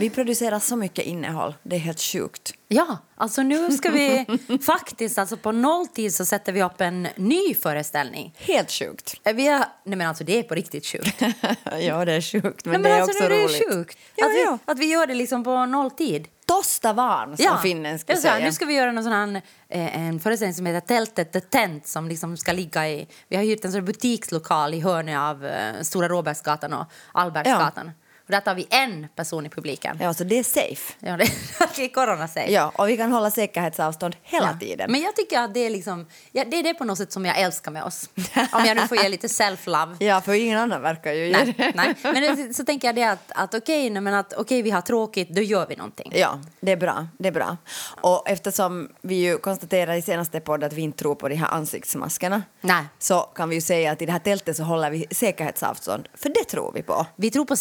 Vi producerar så mycket innehåll. Det är helt sjukt. Ja, alltså nu ska vi faktiskt, alltså på nolltid så sätter vi upp en ny föreställning. Helt sjukt. Eh, Vi har, nej men alltså det är på riktigt sjukt. ja, det är sjukt, men, nej, men det är alltså, också roligt. sjukt. Ja, att, vi, ja. att vi gör det liksom på nolltid. Tosta van, som finnen Jag skulle sa, säga. Nu ska vi göra någon sån här, eh, en föreställning som heter Tältet the Tent som liksom ska ligga i... Vi har hyrt en sån här butikslokal i hörnet av eh, Stora Råbergsgatan och Albertsgatan. Och där tar vi en person i publiken. Ja, så det är safe. Ja, det, är corona-safe. Ja, och vi kan hålla säkerhetsavstånd hela tiden. Men jag tycker att det är liksom, ja, det är det på något sätt som jag älskar med oss. Om jag nu får ge lite self-love. Ja, för ingen annan verkar ju Nej, det. nej. Men så tänker jag det att, att okej, men att okej, vi har tråkigt, då gör vi någonting. Ja, det är bra. Det är bra. Och eftersom vi ju konstaterade i senaste podden att vi inte tror på de här ansiktsmaskerna Nej. så kan vi ju säga att i det här tältet så håller vi säkerhetsavstånd, för det tror vi på. Vi tror på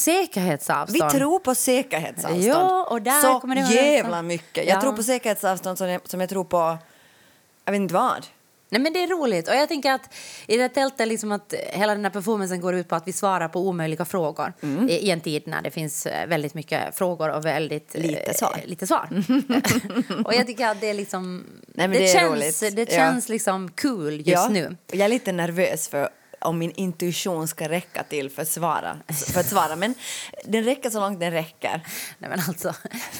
säkerhetsavstånd. Vi tror på säkerhetsavstånd. Ja, och där så kommer det vara jävla så- mycket. Jag Ja. tror på säkerhetsavstånd som jag, som jag tror på, jag vet inte vad. Nej, men det är roligt. Och jag tänker att i det tältet, liksom att hela den här performancen går ut på att vi svarar på omöjliga frågor Mm. i, en tid när det finns eh, väldigt mycket frågor och väldigt eh, Lite svar. lite svar. och jag tycker att det är liksom... Nej, men det är känns, roligt. det Ja. känns liksom kul just ja, nu. Jag är lite nervös för om min intuition ska räcka till för att svara. För att svara. Men den räcker så långt den räcker. Nej, men alltså,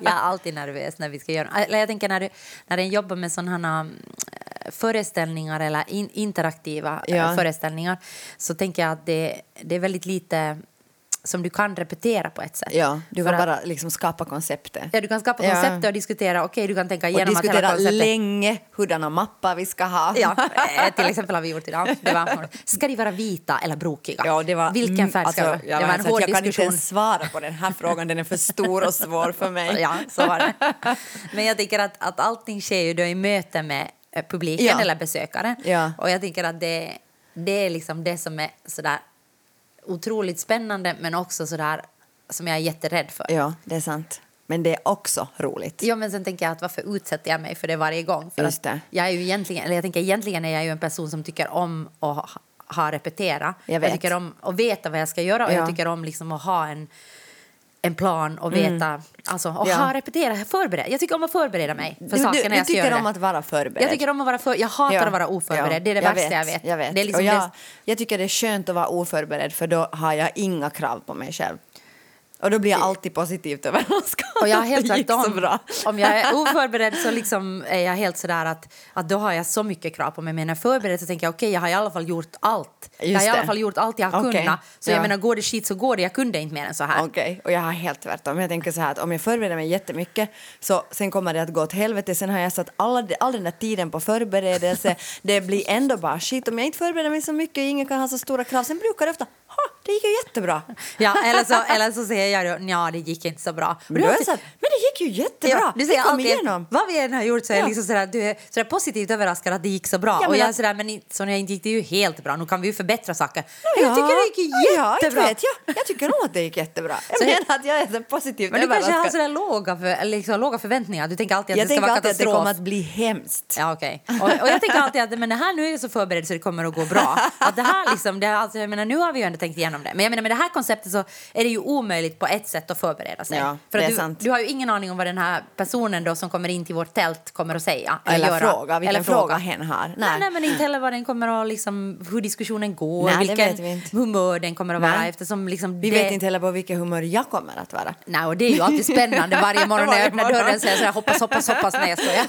jag är alltid nervös när vi ska göra... Eller jag tänker när, du, när den jobbar med sådana här föreställningar eller in, interaktiva eh, Ja. föreställningar så tänker jag att det, det är väldigt lite som du kan repetera på ett sätt. Ja, du kan bara liksom skapa konceptet. Ja, du kan skapa Ja. konceptet och diskutera. Okej, du kan tänka Och igenom hela diskutera länge hurdana mappar vi ska ha. Ja, eh, till exempel har vi gjort idag. Det var, ska de vara vita eller brokiga? Ja, det var, Vilken färg ska alltså, jag Det var en hård Jag kan inte ens svara på den här frågan, den är för stor och svår för mig. Ja, så var det. Men jag tänker att, att allting sker ju då i möte med eh, publiken Ja. eller besökaren. Ja. Och jag tänker att det, det är liksom det som är sådär otroligt spännande men också sådär som jag är jätterädd för. Ja, det är sant. Men det är också roligt. Ja, men sen tänker jag att varför utsätter jag mig för det varje gång? För Just det. Jag är ju egentligen, eller jag tänker egentligen är jag ju en person som tycker om att ha, ha repetera. Jag vet. tycker om att veta vad jag ska göra och Ja. jag tycker om liksom att ha en, en plan och veta, alltså att Ja. ha repetera, förbereda. Jag tycker om att förbereda mig för Du, du, du jag ska tycker göra om att vara förberedd. Jag tycker om att vara för, jag hatar Ja. att vara oförberedd. Ja, Det är det värsta jag vet. Jag vet. Det är liksom och jag, det, jag tycker det är skönt att vara oförberedd för då har jag inga krav på mig själv. Och då blir jag alltid positivt överraskad. Och jag helt tvärtom. Om jag är oförberedd så liksom är jag helt sådär att, att då har jag så mycket krav på mig. Men när jag är förberedd så tänker jag okej, jag har i alla fall gjort allt. jag Just har i alla fall gjort allt jag har Okej. kunnat. Så Ja. jag menar, går det skit så går det. Jag kunde inte mer än så här. Okej, och jag har helt tvärtom. Jag tänker så här att om jag förbereder mig jättemycket så sen kommer det att gå åt helvete. Sen har jag satt alla, all den där tiden på förberedelse. det blir ändå bara skit. Om jag inte förbereder mig så mycket ingen kan ha så stora krav. Sen brukar det ofta, det gick ju jättebra. Ja, eller, så, eller så säger jag ja det gick inte så bra. Men du alltid- jag så här, men det gick ju jättebra. Ja, du säger kom alltid, igenom. Vad vi än har gjort så är Ja. jag liksom sådär, du är sådär positivt överraskad att det gick så bra. Ja, och jag att- sådär, men jag inte gick det ju helt bra. Nu kan vi ju förbättra saker. Ja, jag tycker det gick ja, jättebra. vet jag. jag tycker nog att det gick jättebra. Jag Så- menar att jag är så positivt men du kanske har sådär låga, för, liksom, låga förväntningar. Du tänker alltid att Jag det ska tänker vara alltid att det katastrof. kommer att bli hemskt. Ja, okej. Och, och jag tänker alltid att men det här nu är jag så förberedd så det kommer att gå bra. Att det här liksom, det, alltså, jag menar, nu har vi ju ändå tänkt igenom det. Men jag menar med det här konceptet så är det ju omöjligt på ett sätt att förbereda sig. Ja, För du, sant. du har ju ingen aning om vad den här personen då som kommer in till vårt tält kommer att säga. Eller göra. fråga, vilken Eller fråga hen har. Nej. Nej, men inte heller vad den kommer att liksom, hur diskussionen går, Nej, vilken humör den kommer att vara Nej. eftersom liksom Vi det... vet inte heller på vilket humör jag kommer att vara. Nej, och det är ju alltid spännande varje morgon när jag öppnar dörren är jag så här, hoppas, hoppas, hoppas. Nej, jag skojar.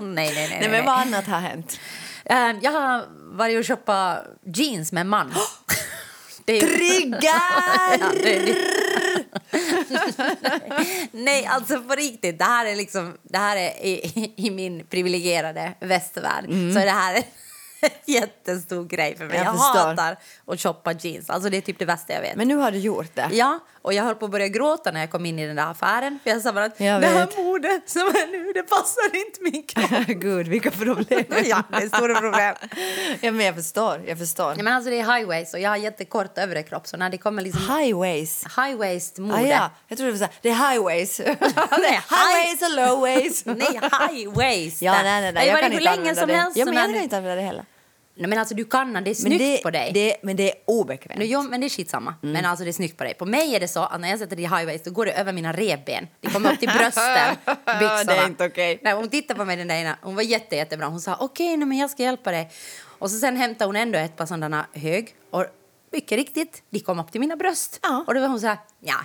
nej, nej, nej. Nej, men vad annat har hänt? Eh, Jag har varit och shoppat jeans med en man. Det Triggar! Ja, det är det. Nej, alltså på riktigt. Det här är, liksom, det här är i, i min privilegierade västvärld. Så det här är jättestor grej för mig. Jag Jag, hatar att shoppa jeans. Alltså det är typ det värsta jag vet. Men nu har du gjort det. Ja, Och jag höll på att börja gråta när jag kom in i den där affären. För jag sa bara att Jag det här modet som är nu, det passar inte min kropp. Gud, vilka problem. ja, det är stora problem. ja, men jag förstår. Jag förstår. Ja, men alltså det är high waist och jag har jättekort övre kropp så när det kommer liksom Highways. high waist mode. Ah, ja. Jag trodde det var så här, det är highways. Nej, highways och lowways. Nej, high waist. Ja, nej, nej, nej. har Jag kan inte använda det. helst. Ja, men jag kan inte använda det heller. Men alltså du kan det är snyggt det, på dig. Det, men det är obekvämt. Nu, jo, men det är skitsamma. Mm. Men alltså det är snyggt på dig. På mig är det så att när jag sätter det i high waist då går det över mina revben. Det kommer upp till brösten, byxorna. Det är inte okej. Nej, hon tittade på mig den där ena. Hon var jätte, jättebra. Hon sa okej, nej, men jag ska hjälpa dig. Och så sen hämtade hon ändå ett par sådana hög. Och mycket riktigt, de kom upp till mina bröst. Ja. Och då var hon så här, ja.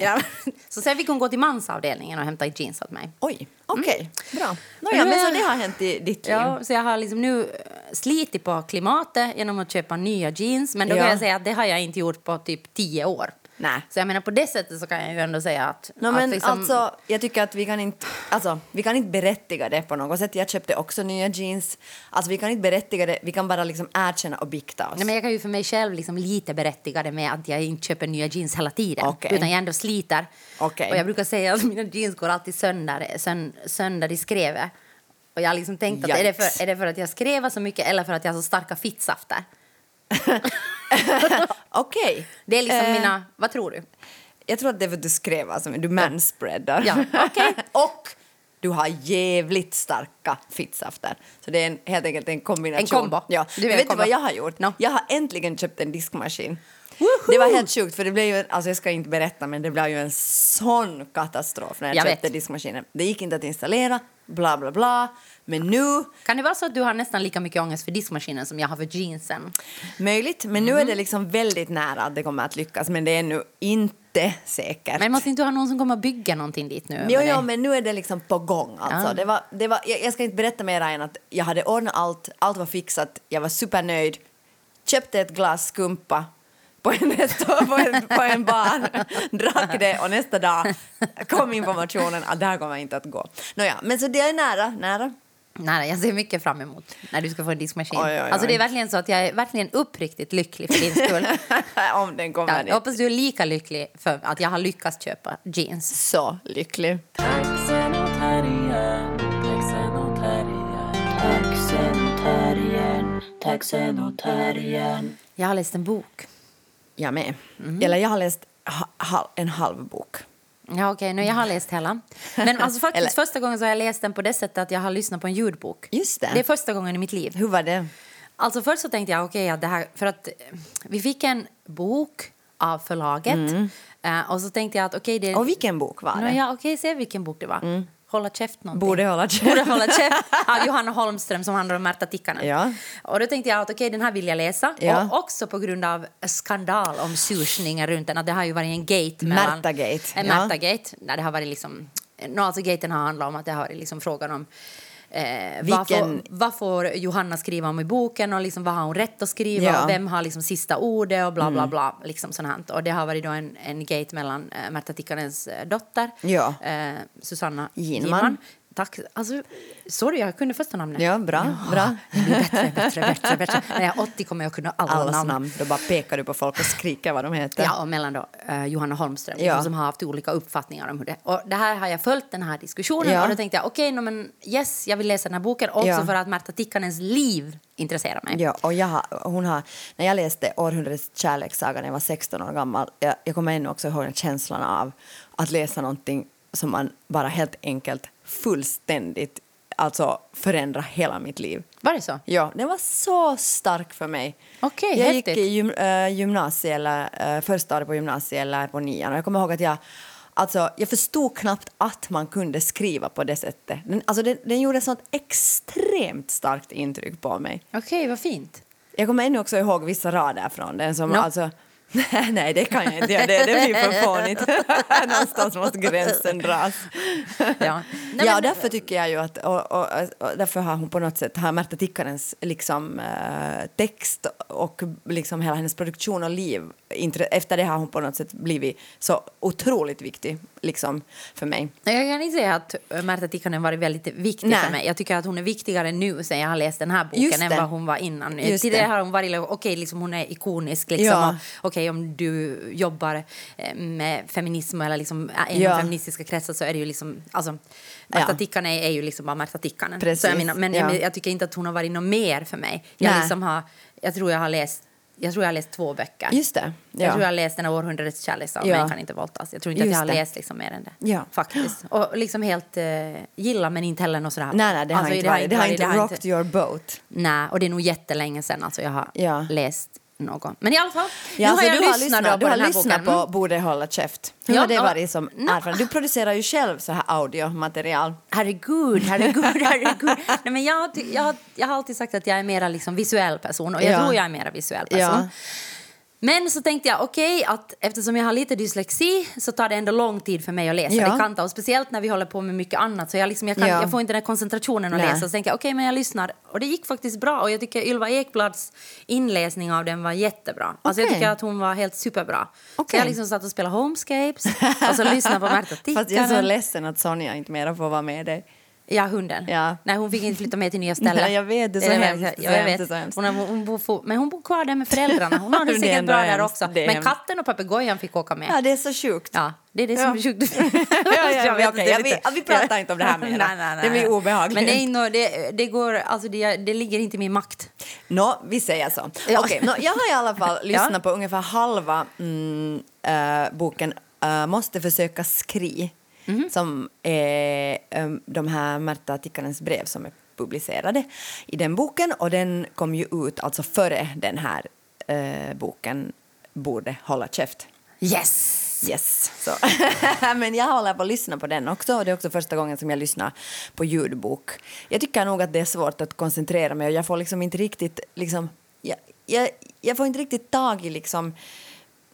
Ja. Så sen fick hon gå till mansavdelningen och hämta jeans åt mig. Oj, okej. Bra. Men Nåja, nu men så det har hänt i ditt liv. Ja, så jag har liksom nu eh, slitit på klimatet genom att köpa nya jeans. Men då Ja. kan jag säga att det har jag inte gjort på typ tio år. Nej. Så jag menar på det sättet så kan jag ju ändå säga att... No, att men liksom, alltså, jag tycker att vi kan inte, alltså, vi kan inte berättiga det på något sätt. Jag köpte också nya jeans. Alltså, vi kan inte berättiga det, vi kan bara liksom erkänna och bikta oss. Nej, men jag kan ju för mig själv liksom lite berättiga det med att jag inte köper nya jeans hela tiden. Okej. Utan jag ändå sliter. Okej. Och jag brukar säga att mina jeans går alltid sönder, sön, sönder i skrevet. Och jag har liksom tänkt att är det, Yikes. för, är det för att jag skrevar så mycket eller för att jag har så starka fittsafter? Okej. Det är liksom Eh, mina... Vad tror du? Jag tror att det är för att du skrev, alltså, du manspreadar. Ja, okej. och du har jävligt starka fittsafter. Så det är en, helt enkelt en kombination. En kombo. Ja. Du menar vet du vad jag har gjort? No. Jag har äntligen köpt en diskmaskin. Woho! Det var helt sjukt, för det blev ju, alltså jag ska inte berätta, men det blev ju en sån katastrof när jag, Jag köpte vet. diskmaskinen. Det gick inte att installera, bla bla bla. Men nu, Kan det vara så att du har nästan lika mycket ångest för diskmaskinen som jag har för jeansen? möjligt, men Mm. nu är det liksom väldigt nära att det kommer att lyckas, men det är nu inte säkert. Men måste inte du ha någon som kommer att bygga någonting dit nu? Jo, jo, men nu är det liksom på gång. Alltså. Ja. Det var, det var, jag, jag ska inte berätta mer än att jag hade ordnat allt, allt var fixat, jag var supernöjd, köpte ett glas skumpa på en, nästa, på en, på en bar, drack det och nästa dag kom informationen att det här kommer inte att gå. Nåja, men så det är nära, nära. Nej, jag ser mycket fram emot när du ska få en diskmaskin. Oj, oj, oj. Alltså det är verkligen så att jag är verkligen uppriktigt lycklig för din skull. Om den kommer Ja, jag hoppas du är lika lycklig för att jag har lyckats köpa jeans. Så lycklig. Jag har läst en bok. Jag med. Mhm. Eller jag har läst ha, en halv bok. Ja, okej, nu jag har läst hela. Men alltså faktiskt Eller- första gången så har jag läst den på det sättet att jag har lyssnat på en ljudbok. Just det. Det är första gången i mitt liv. Hur var det? Alltså först så tänkte jag okej att det här för att eh, vi fick en bok av förlaget Eh, och så tänkte jag att okej det Mm. Och vilken bok var det? Mm. Ja, okej, se vilken bok det var. Hålla käft någonting. Borde hålla käft. Borde hålla käft. Av Johanna Holmström som handlar om Märta Tikkanen. Ja. Och då tänkte jag att okej, den här vill jag läsa. Ja. Och också på grund av skandal om susningar runt den. Att det har ju varit en gate mellan... Märta-gate, ja. Märta-gate. Där det har varit liksom... No, alltså gaten har handlat om att det har varit liksom frågan om Eh, Vilken- vad, får, Johanna skriva om i boken och liksom, vad har hon rätt att skriva Ja. Mm. och vem har liksom sista ordet och bla bla bla. Liksom sånt. Och det har varit då en, en gate mellan eh, Märta Tikkanens eh, dotter, Ja. eh, Susanna Ginman. Tack. Alltså, sorry, jag kunde första namnet. Ja, bra, bra. Det blir bättre, bättre, bättre, bättre. När jag är 80 kommer jag kunna alla, Allas namn. namn. Då bara pekar du på folk och skriker vad de heter. Ja, och mellan då eh, Johanna Holmström Ja. liksom, som har haft olika uppfattningar om hur det... Och det här har jag följt den här diskussionen Ja. och då tänkte jag okej, no, men yes, jag vill läsa den här boken också Ja. för att Märta Tikkanens liv intresserar mig. Ja, och jag har, hon har, när jag läste Århundradets kärlekssaga när jag var 16 år gammal, jag, jag kommer ännu också ihåg känslan av att läsa någonting som man bara helt enkelt fullständigt alltså förändra hela mitt liv. Var det så? Ja, den var så stark för mig. Okej, jag häftigt. gick i gym, äh, gymnasiet, eller äh, första året på gymnasiet eller på nian och jag kommer ihåg att jag Alltså, jag förstod knappt att man kunde skriva på det sättet. Den, alltså, den, den gjorde ett sånt extremt starkt intryck på mig. Okej, vad fint. Jag kommer ännu också ihåg vissa rader från den som Nå. alltså... Nej, det kan jag inte göra. Det, det blir för fånigt. Någonstans måste gränsen dras. Ja. ja, Nej, men- därför tycker jag ju att... Och, och, och därför har hon på något sätt... Har Märta Tikkanens liksom, eh, text och liksom hela hennes produktion och liv... Intre, efter det har hon på något sätt blivit så otroligt viktig liksom, för mig. Jag kan inte säga att Märta Tikkanen varit väldigt viktig Nej. för mig. Jag tycker att hon är viktigare nu sen jag har läst den här boken än vad hon var innan. Just Tidigare det. har hon varit, okej, liksom hon är ikonisk liksom. Ja. Och, okej, okej om du jobbar eh, med feminism eller liksom, äh, inom Ja. feministiska kretsar så är det ju liksom, alltså, Märta Ja. Tikkanen är, ju liksom bara Märta Tikkanen. Precis, Så jag menar, men ja. jag, jag tycker inte att hon har varit något mer för mig. Jag, Nej. liksom har, jag tror jag har läst jag tror jag har läst två böcker. Just det. Jag Ja. tror jag har läst den här århundradets kärleksdag, Ja. Män kan inte våldtas. Jag tror inte Just att jag har det. läst liksom mer än det. Ja. Faktiskt. Och liksom helt eh, gilla men inte heller något sådär. Nej, nej, det har Alltså, inte varit. Det har inte rocked your boat. Nej, och det är nog jättelänge sedan alltså jag har Ja. läst någon. Men i alla fall, Ja, nu har jag du har lyssnat, lyssnat, på du har den här lyssnat boken. på Borde hålla käft. Hur Ja, har det ja. varit som erfarenhet? Du producerar ju själv så här audiomaterial. Herregud, herregud, herregud. Nej, men jag, jag, jag har alltid sagt att jag är mera liksom visuell person och jag Ja. tror jag är mera visuell person. Ja. Men så tänkte jag, okej, att eftersom jag har lite dyslexi så tar det ändå lång tid för mig att läsa. Ja. Det kan ta, och speciellt när vi håller på med mycket annat. Så jag, liksom, jag, kan, Ja. jag får inte den här koncentrationen att Nej. läsa. Så tänkte jag, okej, men jag lyssnar. Och det gick faktiskt bra. Och jag tycker Ylva Ekblads inläsning av den var jättebra. Alltså jag tycker att hon var helt superbra. Så Okej. jag liksom satt och spelade Homescapes och så lyssnade på Märta Fast jag är så Tikkanen. ledsen att Sonja inte mera får vara med dig. Ja, hunden. Ja. Nej, hon fick inte flytta med till nya ställen. Nej, jag vet, det är så är hemskt, jag så vet. hemskt. Hon har, hon bor, men hon bor kvar där med föräldrarna. Hon har det säkert bra där också. Men katten och papegojan fick åka med. Ja, det är så sjukt. Ja, det är det som Ja. är sjukt. ja, ja, vet okej, inte, ja, det är vi- pratar inte om det här mera. nej, nej, nej. Det blir obehagligt. Men det, är inno, det, det, går, alltså det, det ligger inte i min makt. Nå, vi säger så. Ja. Okej, nå, jag har i alla fall lyssnat på ungefär halva mm, eh, boken eh, Måste försöka skri Mhm. som är eh, de här Märta Tikkanens brev som är publicerade i den boken och den kom ju ut alltså före den här eh, boken Borde hålla käft. Yes! Yes. Så. Men jag håller på att lyssna på den också det är också första gången som jag lyssnar på ljudbok. Jag tycker nog att det är svårt att koncentrera mig och jag får liksom inte riktigt liksom, jag, jag, jag får inte riktigt tag i liksom,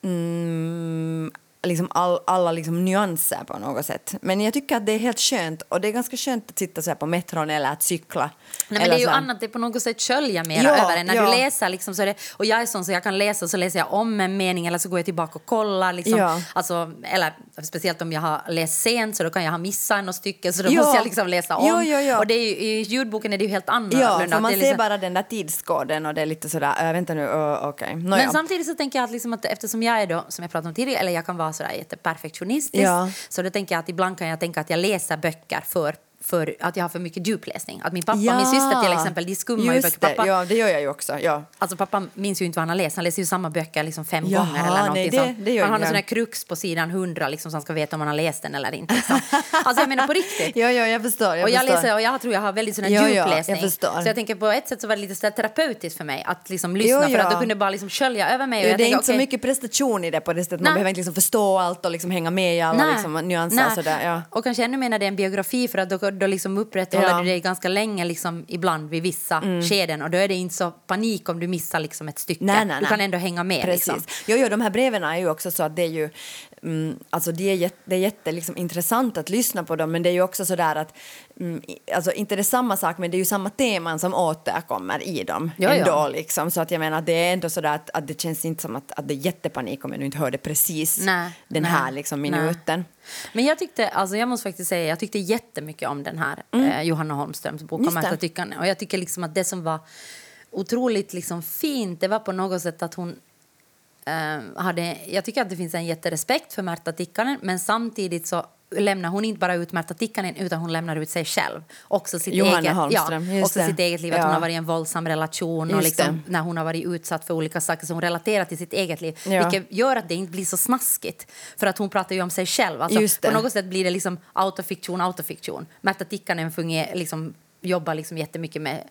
mm, liksom all, alla liksom nyanser på något sätt. Men jag tycker att det är helt skönt och det är ganska skönt att sitta så på metron eller att cykla. Nej, men det är ju så annat, det är på något sätt skölja mer Ja, över en. När ja. du läser liksom, så det, och jag är sån så jag kan läsa så läser jag om en mening eller så går jag tillbaka och kollar. Liksom. Ja. Alltså, eller speciellt om jag har läst sent så då kan jag ha missat något stycke så då måste jag liksom läsa om. Ja, ja, ja. Och det är ju, i ljudboken är det ju helt annorlunda. Ja, för man det ser liksom- bara den där tidskoden och det är lite sådär, äh, vänta nu, uh, okej. Nå, Men ja. samtidigt så tänker jag att, liksom att eftersom jag är då, som jag pratade om tidigare, eller jag kan vara sådär jätteperfektionistisk, Ja. så då tänker jag att ibland kan jag tänka att jag läser böcker för för att jag har för mycket djupläsning. Att min pappa Ja. min syster till exempel, de skummar ju Just böcker. det, Pappa, ja, det gör jag ju också. Ja. Alltså pappa minns ju inte vad han har läst. Han läser ju samma böcker liksom fem Jaha, gånger. eller nej, någonting det- sånt. det gör han har en jag. sån här krux på sidan 100 liksom, så han ska veta om han har läst den eller inte. Liksom. Alltså jag menar på riktigt. Ja, ja, jag förstår. Jag och jag förstår. läser och jag tror jag har väldigt sån här Ja, ja, djupläsning. jag förstår. Så jag tänker på ett sätt så var det lite så terapeutiskt för mig att liksom lyssna Jo, för att ja. då kunde jag bara liksom skölja över mig. Och Ja, jag det är inte så okej, mycket prestation i det på det sättet. Man Nej. behöver inte liksom förstå allt och liksom hänga med i alla Nej. liksom, nyanser Nej. och sådär. Ja. Och kanske ännu mer när det är en biografi för att då, då liksom upprätthåller Ja. Mm. du dig ganska länge liksom, ibland vid vissa skeden och då är det inte så panik om du missar liksom, ett stycke. Nej, nej, Du nej. kan ändå hänga med. Precis. Liksom. Jo, jo, de här breven är ju också så att det är ju mm, alltså det är jätte, det är jätte liksom, intressant att lyssna på dem men det är ju också så där att mm, alltså inte det är samma sak men det är ju samma teman som återkommer i dem Ja, ja. ändå liksom så att jag menar att det är ändå så där att, att det känns inte som att, att det är jättepanik om jag nu inte hörde precis Nej, den nej, här liksom nej. minuten. Men jag tyckte, alltså jag måste faktiskt säga, jag tyckte jättemycket om den här eh, Johanna Holmströms bok Mm. Om. Tyckande. Och jag tycker liksom att det som var otroligt liksom fint, det var på något sätt att hon eh, hade, jag tycker att det finns en jätterespekt för Märta Tikkanen men samtidigt så lämnar hon inte bara ut Märta Tikkanen utan hon lämnar ut sig själv. Också sitt, Johanna eget, Holmström, ja, också det. sitt eget liv, att Ja. hon har varit i en våldsam relation och liksom, det. när hon har varit utsatt för olika saker så hon relaterar till sitt eget liv. Ja. Vilket gör att det inte blir så snaskigt. För att hon pratar ju om sig själv. Alltså. På något sätt blir det liksom autofiktion, autofiktion. Märta Tikkanen funger, liksom, jobbar liksom jättemycket med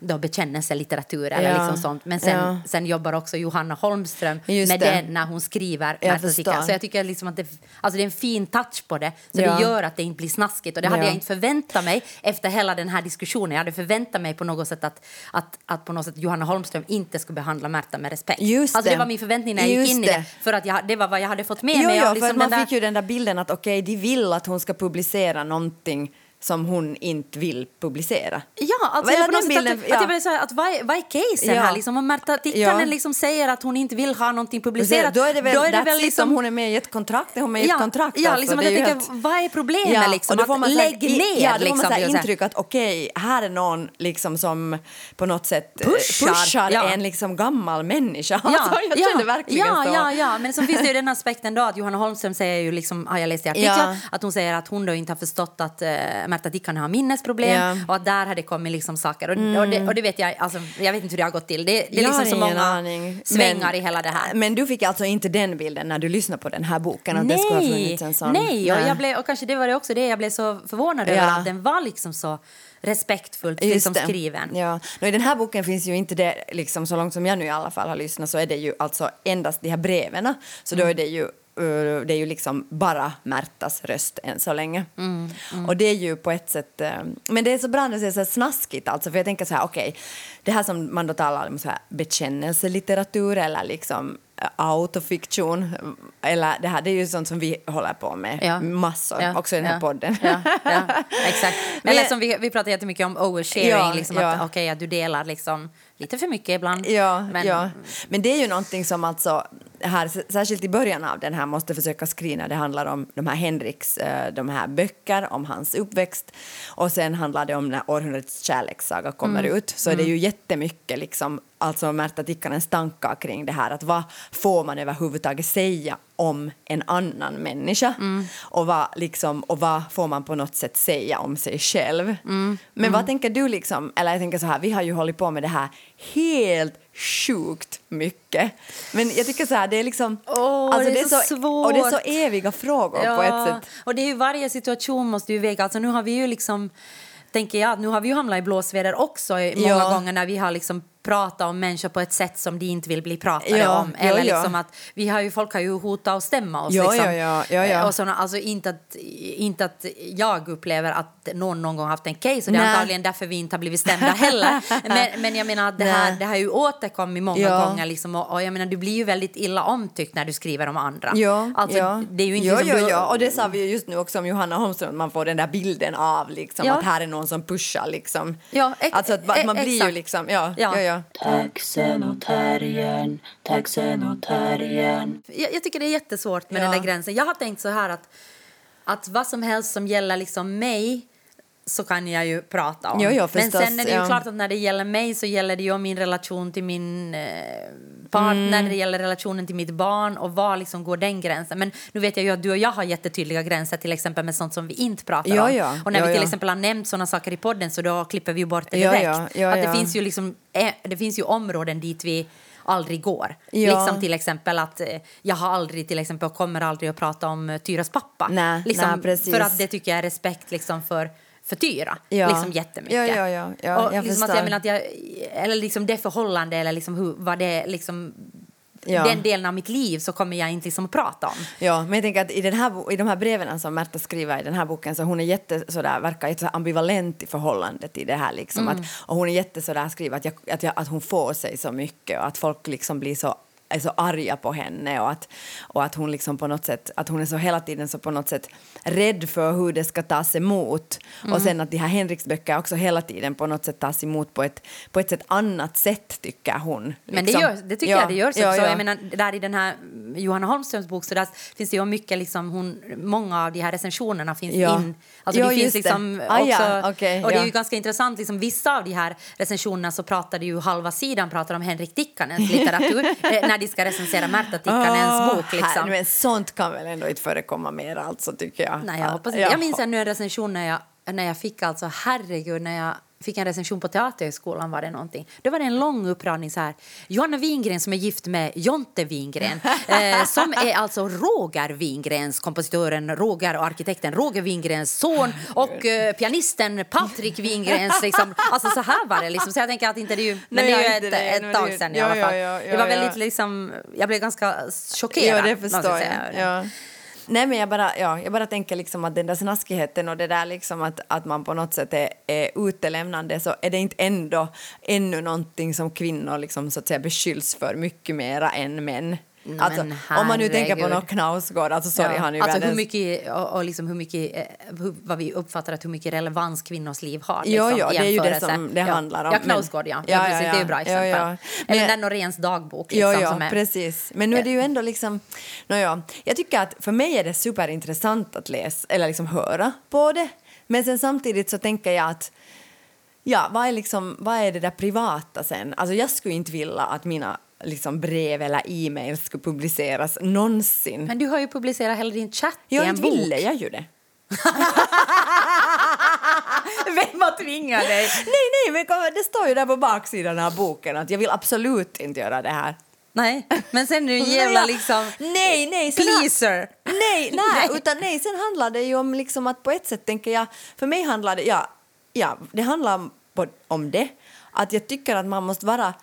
då bekännelselitteratur eller Ja. liksom sånt. Men sen, Ja. sen jobbar också Johanna Holmström Just med det. den när hon skriver Jag. Tikkanen. Så jag tycker liksom att det, alltså det är en fin touch på det. Så Ja. det gör att det inte blir snaskigt. Och det hade Ja. jag inte förväntat mig efter hela den här diskussionen. Jag hade förväntat mig på något sätt att, att, att på något sätt Johanna Holmström inte skulle behandla Märta med respekt. Just alltså det det. var min förväntning när jag Just gick in i det. det. För att jag, det var vad jag hade fått med Jo, mig. jo, för liksom att man där- fick ju den där bilden att okej, de vill att hon ska publicera någonting som hon inte vill publicera. Ja, alltså Eller jag den bilden, att, ja. att jag så här, att vad, är, vad är casen Ja. här? Liksom, om Märta Tikkanen Ja. liksom säger att hon inte vill ha någonting publicerat, Då är det väl, då är det väl liksom... om hon är med i ett kontrakt, är hon med i ett kontrakt. ja, alltså, liksom att är jag tänker, helt- vad är problemet liksom? och då får Att man här- lägg ner ja, då får liksom. man så här är här- intryck att okej, här är någon liksom som på något sätt eh, Pushar, pushar en liksom gammal människa. Ja, alltså, jag ja, kände verkligen ja, så. Ja, ja, men så finns det ju den aspekten då att Johanna Holmström säger ju liksom, har jag läst i artiklar, Ja. att hon säger att hon då inte har förstått att uh, Märta Tikkanen har minnesproblem Ja. Mm. och att där har det kommit liksom saker. Och, och, det, och det vet jag, alltså, jag vet inte hur det har gått till. Det, det är Jag liksom så många aning. svängar Men- i hela det här. Men du fick alltså inte den bilden när du lyssnade på den här boken? Att det skulle ha Nej, funnits en sån... nej. Och, jag blev, och kanske det var det också det jag blev så förvånad över Ja. att den var liksom så respektfullt liksom skriven. Ja. Nå, I den här boken finns ju inte det, liksom, så långt som jag nu i alla fall har lyssnat, så är det ju alltså endast de här breven. Så Mm. då är det ju det är ju liksom bara Märtas röst än så länge. Mm, Och det är ju på ett sätt... eh, Men det är så bra när det är så snaskigt, alltså, för jag tänker så här, okej, det här som man då talar om så här bekännelselitteratur eller liksom eh, autofiktion, eller det här, det är ju sånt som vi håller på med Ja. massor, Ja, också i den här ja, podden. Ja, ja, exakt. Men- Eller som vi, vi pratar jättemycket om oversharing, Ja, liksom ja. att, okej, att du delar liksom lite för mycket ibland. Ja, men, ja. men det är ju någonting som alltså här, särskilt i början av den här måste försöka skrina. Det handlar om de här Henriks eh, de här böcker, om hans uppväxt och sen handlar det om när århundradets kärlekssaga kommer Mm. ut. Så är det ju jättemycket liksom, alltså Märta Tikkanens tankar kring det här att vad får man överhuvudtaget säga om en annan människa Mm. och, vad, liksom, och vad får man på något sätt säga om sig själv. Mm. Men vad tänker du liksom, eller jag tänker så här, vi har ju hållit på med det här helt sjukt mycket. Men jag tycker så här, det är liksom... Åh, det är så svårt. Och det är så eviga frågor på ett sätt. och det är ju varje situation måste ju väga. Alltså nu har vi ju liksom, tänker jag, nu har vi ju hamnat i blåsväder också många Ja. gånger när vi har liksom pratat om människor på ett sätt som de inte vill bli pratade Ja, om. ja, Eller ja. liksom att vi har ju, folk har ju hotat och stämma oss. Ja, liksom. ja, ja, ja, ja. Och såna, alltså inte att, inte att jag upplever att någon någon gång haft en case och det är Nej. antagligen därför vi inte har blivit stämda heller. men, men jag menar att det här, Nej. det har ju återkommit många Ja. gånger liksom, och, och jag menar du blir ju väldigt illa omtyckt när du skriver om andra. Ja, Alltså, ja. det är ju inte ja, som ja, ja, och det sa vi ju just nu också om Johanna Holmström, att man får den där bilden av liksom, Ja. att här är någon som pushar. Liksom. Ja, ex- alltså att, att man e- blir ju exakt. liksom, ja, Ja. ja. Ja. Taxen och terriern, taxen och terriern. jag, jag tycker det är jättesvårt med Ja. den där gränsen. Jag har tänkt så här att, att vad som helst som gäller liksom mig så kan jag ju prata om. Jo, jo, Men sen är det ju ja. klart att när det gäller mig så gäller det ju min relation till min eh, partner, Mm. det gäller relationen till mitt barn och var liksom går den gränsen. Men nu vet jag ju att du och jag har jättetydliga gränser till exempel med sånt som vi inte pratar Ja, om. och när vi till exempel har nämnt sådana saker i podden så då klipper vi ju bort det direkt. att det finns ju liksom, eh, det finns ju områden dit vi aldrig går. Ja. Liksom till exempel att eh, jag har aldrig till exempel och kommer aldrig att prata om eh, Tyras pappa. Nej, liksom, nej, precis. För att det tycker jag är respekt liksom för, för Tyra. Ja. Liksom jättemycket. Ja, ja, ja, ja, och jag liksom att förstår. jag menar att jag, eller liksom det förhållande eller liksom hur, vad det liksom Ja. den delen av mitt liv så kommer jag inte liksom att prata om. Ja, men jag tänker att i, den här, i de här breven som Märta skriver i den här boken så hon är jätte sådär, verkar jätte så ambivalent i förhållande till det här liksom. Att, och hon är jätte sådär skriver att, jag, att, jag, att hon får sig så mycket och att folk liksom blir så är så arga på henne och att, och att hon liksom på något sätt, att hon är så hela tiden så på något sätt rädd för hur det ska tas emot. Och sen att de här Henriksböcker också hela tiden på något sätt tas emot på ett, på ett sätt annat sätt tycker hon. Men det, liksom. gör, det tycker Ja, jag det görs ja, också. ja. Jag menar, där i den här Johanna Holmströms bok så där finns det ju mycket liksom hon, många av de här recensionerna finns Ja. in. Alltså Ja, det finns just det. liksom Ah, också, ja, okej, och det är ja. ju ganska intressant liksom vissa av de här recensionerna så pratade ju halva sidan pratar om Henrik Tikkanens litteratur eh, när de ska recensera Märta Tikkanens bok Åh, liksom. här, men sånt kan väl ändå inte förekomma mer alltså tycker jag. Nej, jag, hoppas, Ja. jag minns en recension när jag, när jag fick alltså, herregud, när jag fick en recension på Teaterhögskolan var det någonting. Då var det en lång uppradning så här. Johanna Wingren som är gift med Jonte Wingren, eh, som är alltså Roger Wingrens, kompositören Roger och arkitekten Roger Wingrens son och eh, pianisten Patrik Wingrens, liksom, alltså så här var det liksom. Så jag tänker att inte det är ju, men Nej, det är ju inte ett, ett men tag sedan i alla ja, ja, det ja, var ja. väldigt liksom, jag blev ganska chockerad. Ja, det förstår jag. Nej, men jag bara, ja, jag bara tänker liksom att den där snaskigheten och det där liksom att, att man på något sätt är, är utelämnande så är det inte ändå ännu någonting som kvinnor liksom så att säga beskylls för mycket mera än män. Nej, Alltså, men om man nu tänker på någon Knausgård, alltså sorry, Ja, han är ju alltså hur mycket, och, och liksom hur mycket, eh, hur, vad vi uppfattar att hur mycket relevans kvinnors liv har. Jo, Liksom, jo, i det är ju det som det ja. handlar om, Ja, Knausgård, ja. Ja, ja, ja, precis, det är ju bra ja, exempel. ja. Eller Men- den Noréns dagbok. Ja, Liksom, ja, är, precis. Men nu är det ju ändå liksom... No, ja. Jag tycker att för mig är det superintressant att läsa eller liksom höra på det. Men sen samtidigt så tänker jag att ja, vad är, liksom, vad är det där privata sen? Alltså jag skulle inte vilja att mina liksom, brev eller e-mail skulle publiceras någonsin. Men du har ju publicerat hela din chatt i jag en bok. ville jag ju det. Vem har tvingat dig? Nej, nej, men det står ju där på baksidan av boken att jag vill absolut inte göra det här. Nej, men sen är du en jävla liksom Nej, nej. pleaser. Nej, nej, utan nej, sen handlar det ju om liksom att på ett sätt tänker jag, för mig handlar det, ja, ja det handlar om, om det, att jag tycker att man måste vara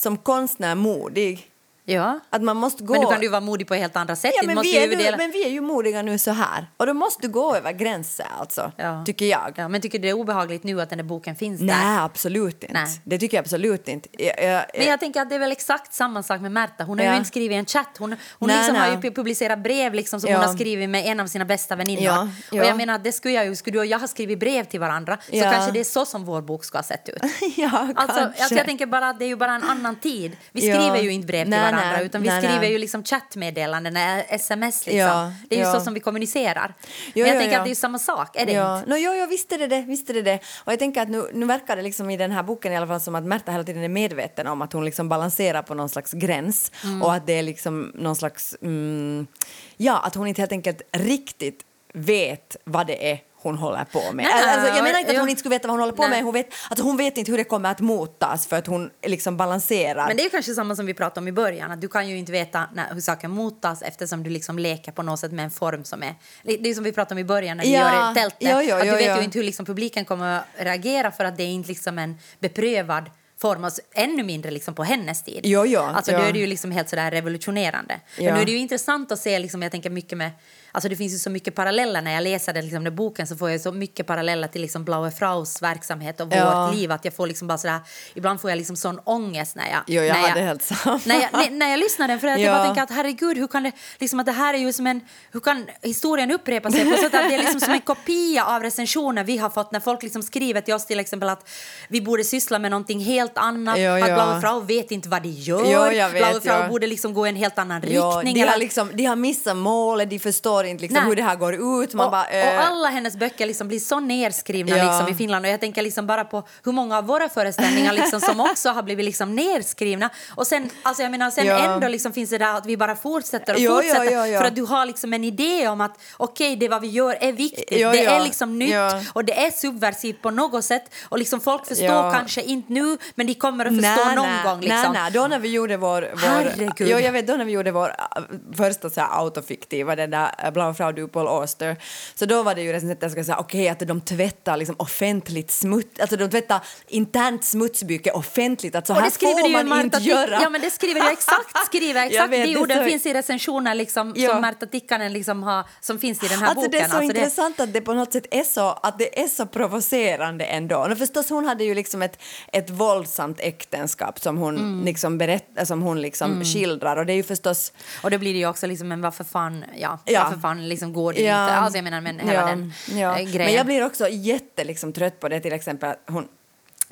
som konstnär modig. Ja. Att man måste gå... Men du kan ju vara modig på helt andra sätt. Ja, Du men, vi är ju dela- men vi är ju modiga nu så här. Och då måste du gå över gränser alltså, Ja. tycker jag. Ja, men tycker du det är obehagligt nu att den där boken finns där? Nej, absolut inte. Nej. Det tycker jag absolut inte. Jag, jag, Men jag tänker att det är väl exakt samma sak med Märta. Hon har Ja. ju inte skrivit en chatt. Hon, hon Nej, liksom har nej. ju publicerat brev liksom, som Ja. hon har skrivit med en av sina bästa väninnor. Och ja. jag menar, det skulle jag ju, skulle du och jag ha skrivit brev till varandra så kanske det är så som vår bok ska ha sett ut. ja, Alltså, kanske. alltså jag tänker bara att det är ju bara en annan tid. Vi skriver ju inte brev till Nej, varandra nej. utan vi Nej, skriver nej. ju liksom chattmeddelanden, eh, sms liksom. Ja, Det är ju ja. så som vi kommunicerar. Jo, Men jag jo, tänker jo. att det är ju samma sak, är det ja. inte? No, jo, jo, visst är det det. Visst är det, det. Och jag tänker att nu, nu verkar det liksom i den här boken i alla fall som att Märta hela tiden är medveten om att hon liksom balanserar på någon slags gräns Mm. och att det är liksom någon slags... Mm, ja, att hon inte helt enkelt riktigt vet vad det är hon håller på med. Nej, alltså, jag menar inte att ja. hon inte skulle veta vad hon håller på Nej. med. Hon vet, alltså, hon vet inte hur det kommer att mottas för att hon liksom balanserar. Men det är ju kanske samma som vi pratade om i början, att du kan ju inte veta när, hur saker mottas eftersom du liksom leker på något sätt med en form som är... Det är som vi pratade om i början när vi Ja, gör tältet, jo, jo, att du vet ju inte hur liksom publiken kommer att reagera för att det är inte liksom en beprövad form, och ännu mindre liksom på hennes tid. Jo, jo, alltså ja. då är det ju liksom helt sådär revolutionerande. Ja. Men nu är det ju intressant att se, liksom, jag tänker mycket med Alltså det finns ju så mycket paralleller när jag läser den, liksom, den boken så får jag så mycket paralleller till liksom Blaue Fraus verksamhet och Ja. vårt liv att jag får liksom bara sådär, ibland får jag liksom sån ångest när jag... Jo, jag när hade helt samma. när jag, när, när jag lyssnar den för att jag Ja. bara tänker att herregud, hur kan det, liksom att det här är ju som en, hur kan historien upprepa sig på sätt att det är liksom som en kopia av recensioner vi har fått när folk liksom skriver till oss till exempel att vi borde syssla med någonting helt annat, Ja, att ja. Blaue Frau vet inte vad de gör, Ja, jag vet, Blaue Frau ja. borde liksom gå i en helt annan Ja, riktning. de, har liksom, de har missat målet, de förstår inte liksom Nej. hur det här går ut. Man och, bara, eh, och alla hennes böcker liksom blir så nerskrivna Ja. liksom i Finland. Och jag tänker liksom bara på hur många av våra föreställningar liksom som också har blivit liksom nerskrivna. Och sen, alltså jag menar, sen Ja. ändå liksom finns det där att vi bara fortsätter och Jo, fortsätter. jo, jo. För att du har liksom en idé om att okej, det vad vi gör är viktigt. Det är liksom nytt och det är subversivt på något sätt. Och liksom folk förstår kanske inte nu, men de kommer att förstå någon nej, gång. Liksom. Nej, nej, då när vi gjorde vår... vår Herregud. jo, jag vet, då när vi gjorde vår äh, första så här, autofiktiva, den där äh, Blaue Frau du Paul Auster, så då var det ju recensenterna som säga okej att de tvättar liksom offentligt smuts, alltså de tvättar internt smutsbyke offentligt, att så här får man Marta inte göra. Ja men det skriver du exakt, skriver Jag exakt. vet, de det orden så- finns i recensioner liksom, Ja. som Märta Tikkanen liksom har, som finns i den här Alltså boken. det är så intressant att det på något sätt är så, att det är så provocerande ändå. Och förstås, hon hade ju liksom ett, ett våldsamt äktenskap som hon, Mm. liksom, berätt, som hon liksom skildrar och det är ju förstås Och då blir det ju också liksom, men varför fan, ja, Ja. varför fan liksom går det inte? Alltså jag menar, men hela ja, den ja. eh, grejen. Men jag blir också jätte liksom, trött på det till exempel att hon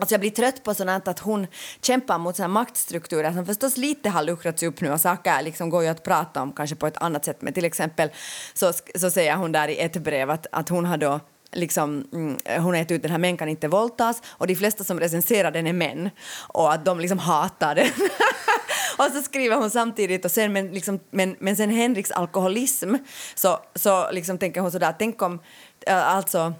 Alltså jag blir trött på sånt att hon kämpar mot såna maktstrukturer som förstås lite har luckrats upp nu och saker liksom går ju att prata om kanske på ett annat sätt. Men till exempel så, så säger hon där i ett brev att, att hon har då Liksom, mm, hon har gett ut den här Män kan inte våldtas och de flesta som recenserar den är män och att de liksom hatar den. och så skriver hon samtidigt och sen, men, liksom, men, men sen Henriks alkoholism så, så liksom tänker hon sådär, tänk om, äh, alltså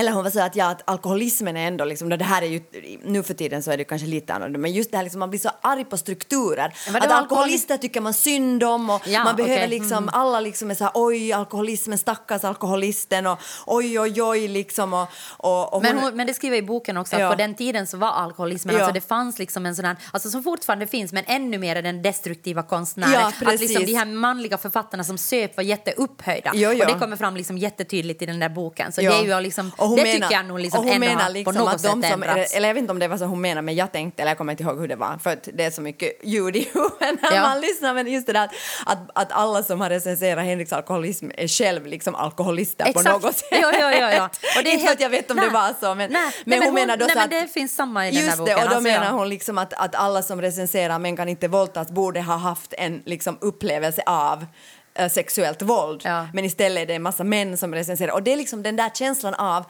eller hon var så att, ja, att alkoholismen är ändå, liksom, det här är ju, nu för tiden så är det kanske lite annorlunda, men just det här liksom, man blir så arg på strukturer. Att alkohol- alkoholister tycker man synd om och Ja, man behöver okej. liksom, Mm. alla liksom är så här, oj alkoholismen, stackars alkoholisten och oj oj oj liksom och, och, och Men, hon, men det skriver i boken också att Ja. på den tiden så var alkoholismen, Ja. alltså det fanns liksom en sån här, alltså som fortfarande finns men ännu mer den destruktiva konstnären. Ja, att liksom de här manliga författarna som söp var jätteupphöjda. Jo, jo. Och det kommer fram liksom jättetydligt i den där boken. Så det är ju liksom och hon det menar- tycker jag nog liksom och hon menar liksom på något att de sätt som, ändrats. eller jag vet inte om det var så hon menar men jag tänkte, eller jag kommer inte ihåg hur det var för att det är så mycket ljud i huvudet när Ja. man lyssnar men just det där att, att, alla som har recenserat Henriks alkoholism är själv liksom alkoholister på Exakt. något sätt. Ja, ja, ja, ja. Och det är inte helt- att jag vet om Nej. det var så men, Nej, men nej, hon, menar då nej, men att det finns samma i den Just där boken. det, och då alltså, menar hon liksom att, att alla som recenserar Men kan inte våldtas borde ha haft en liksom, upplevelse av eh, sexuellt våld. Ja. Men istället är det en massa män som recenserar. Och det är liksom den där känslan av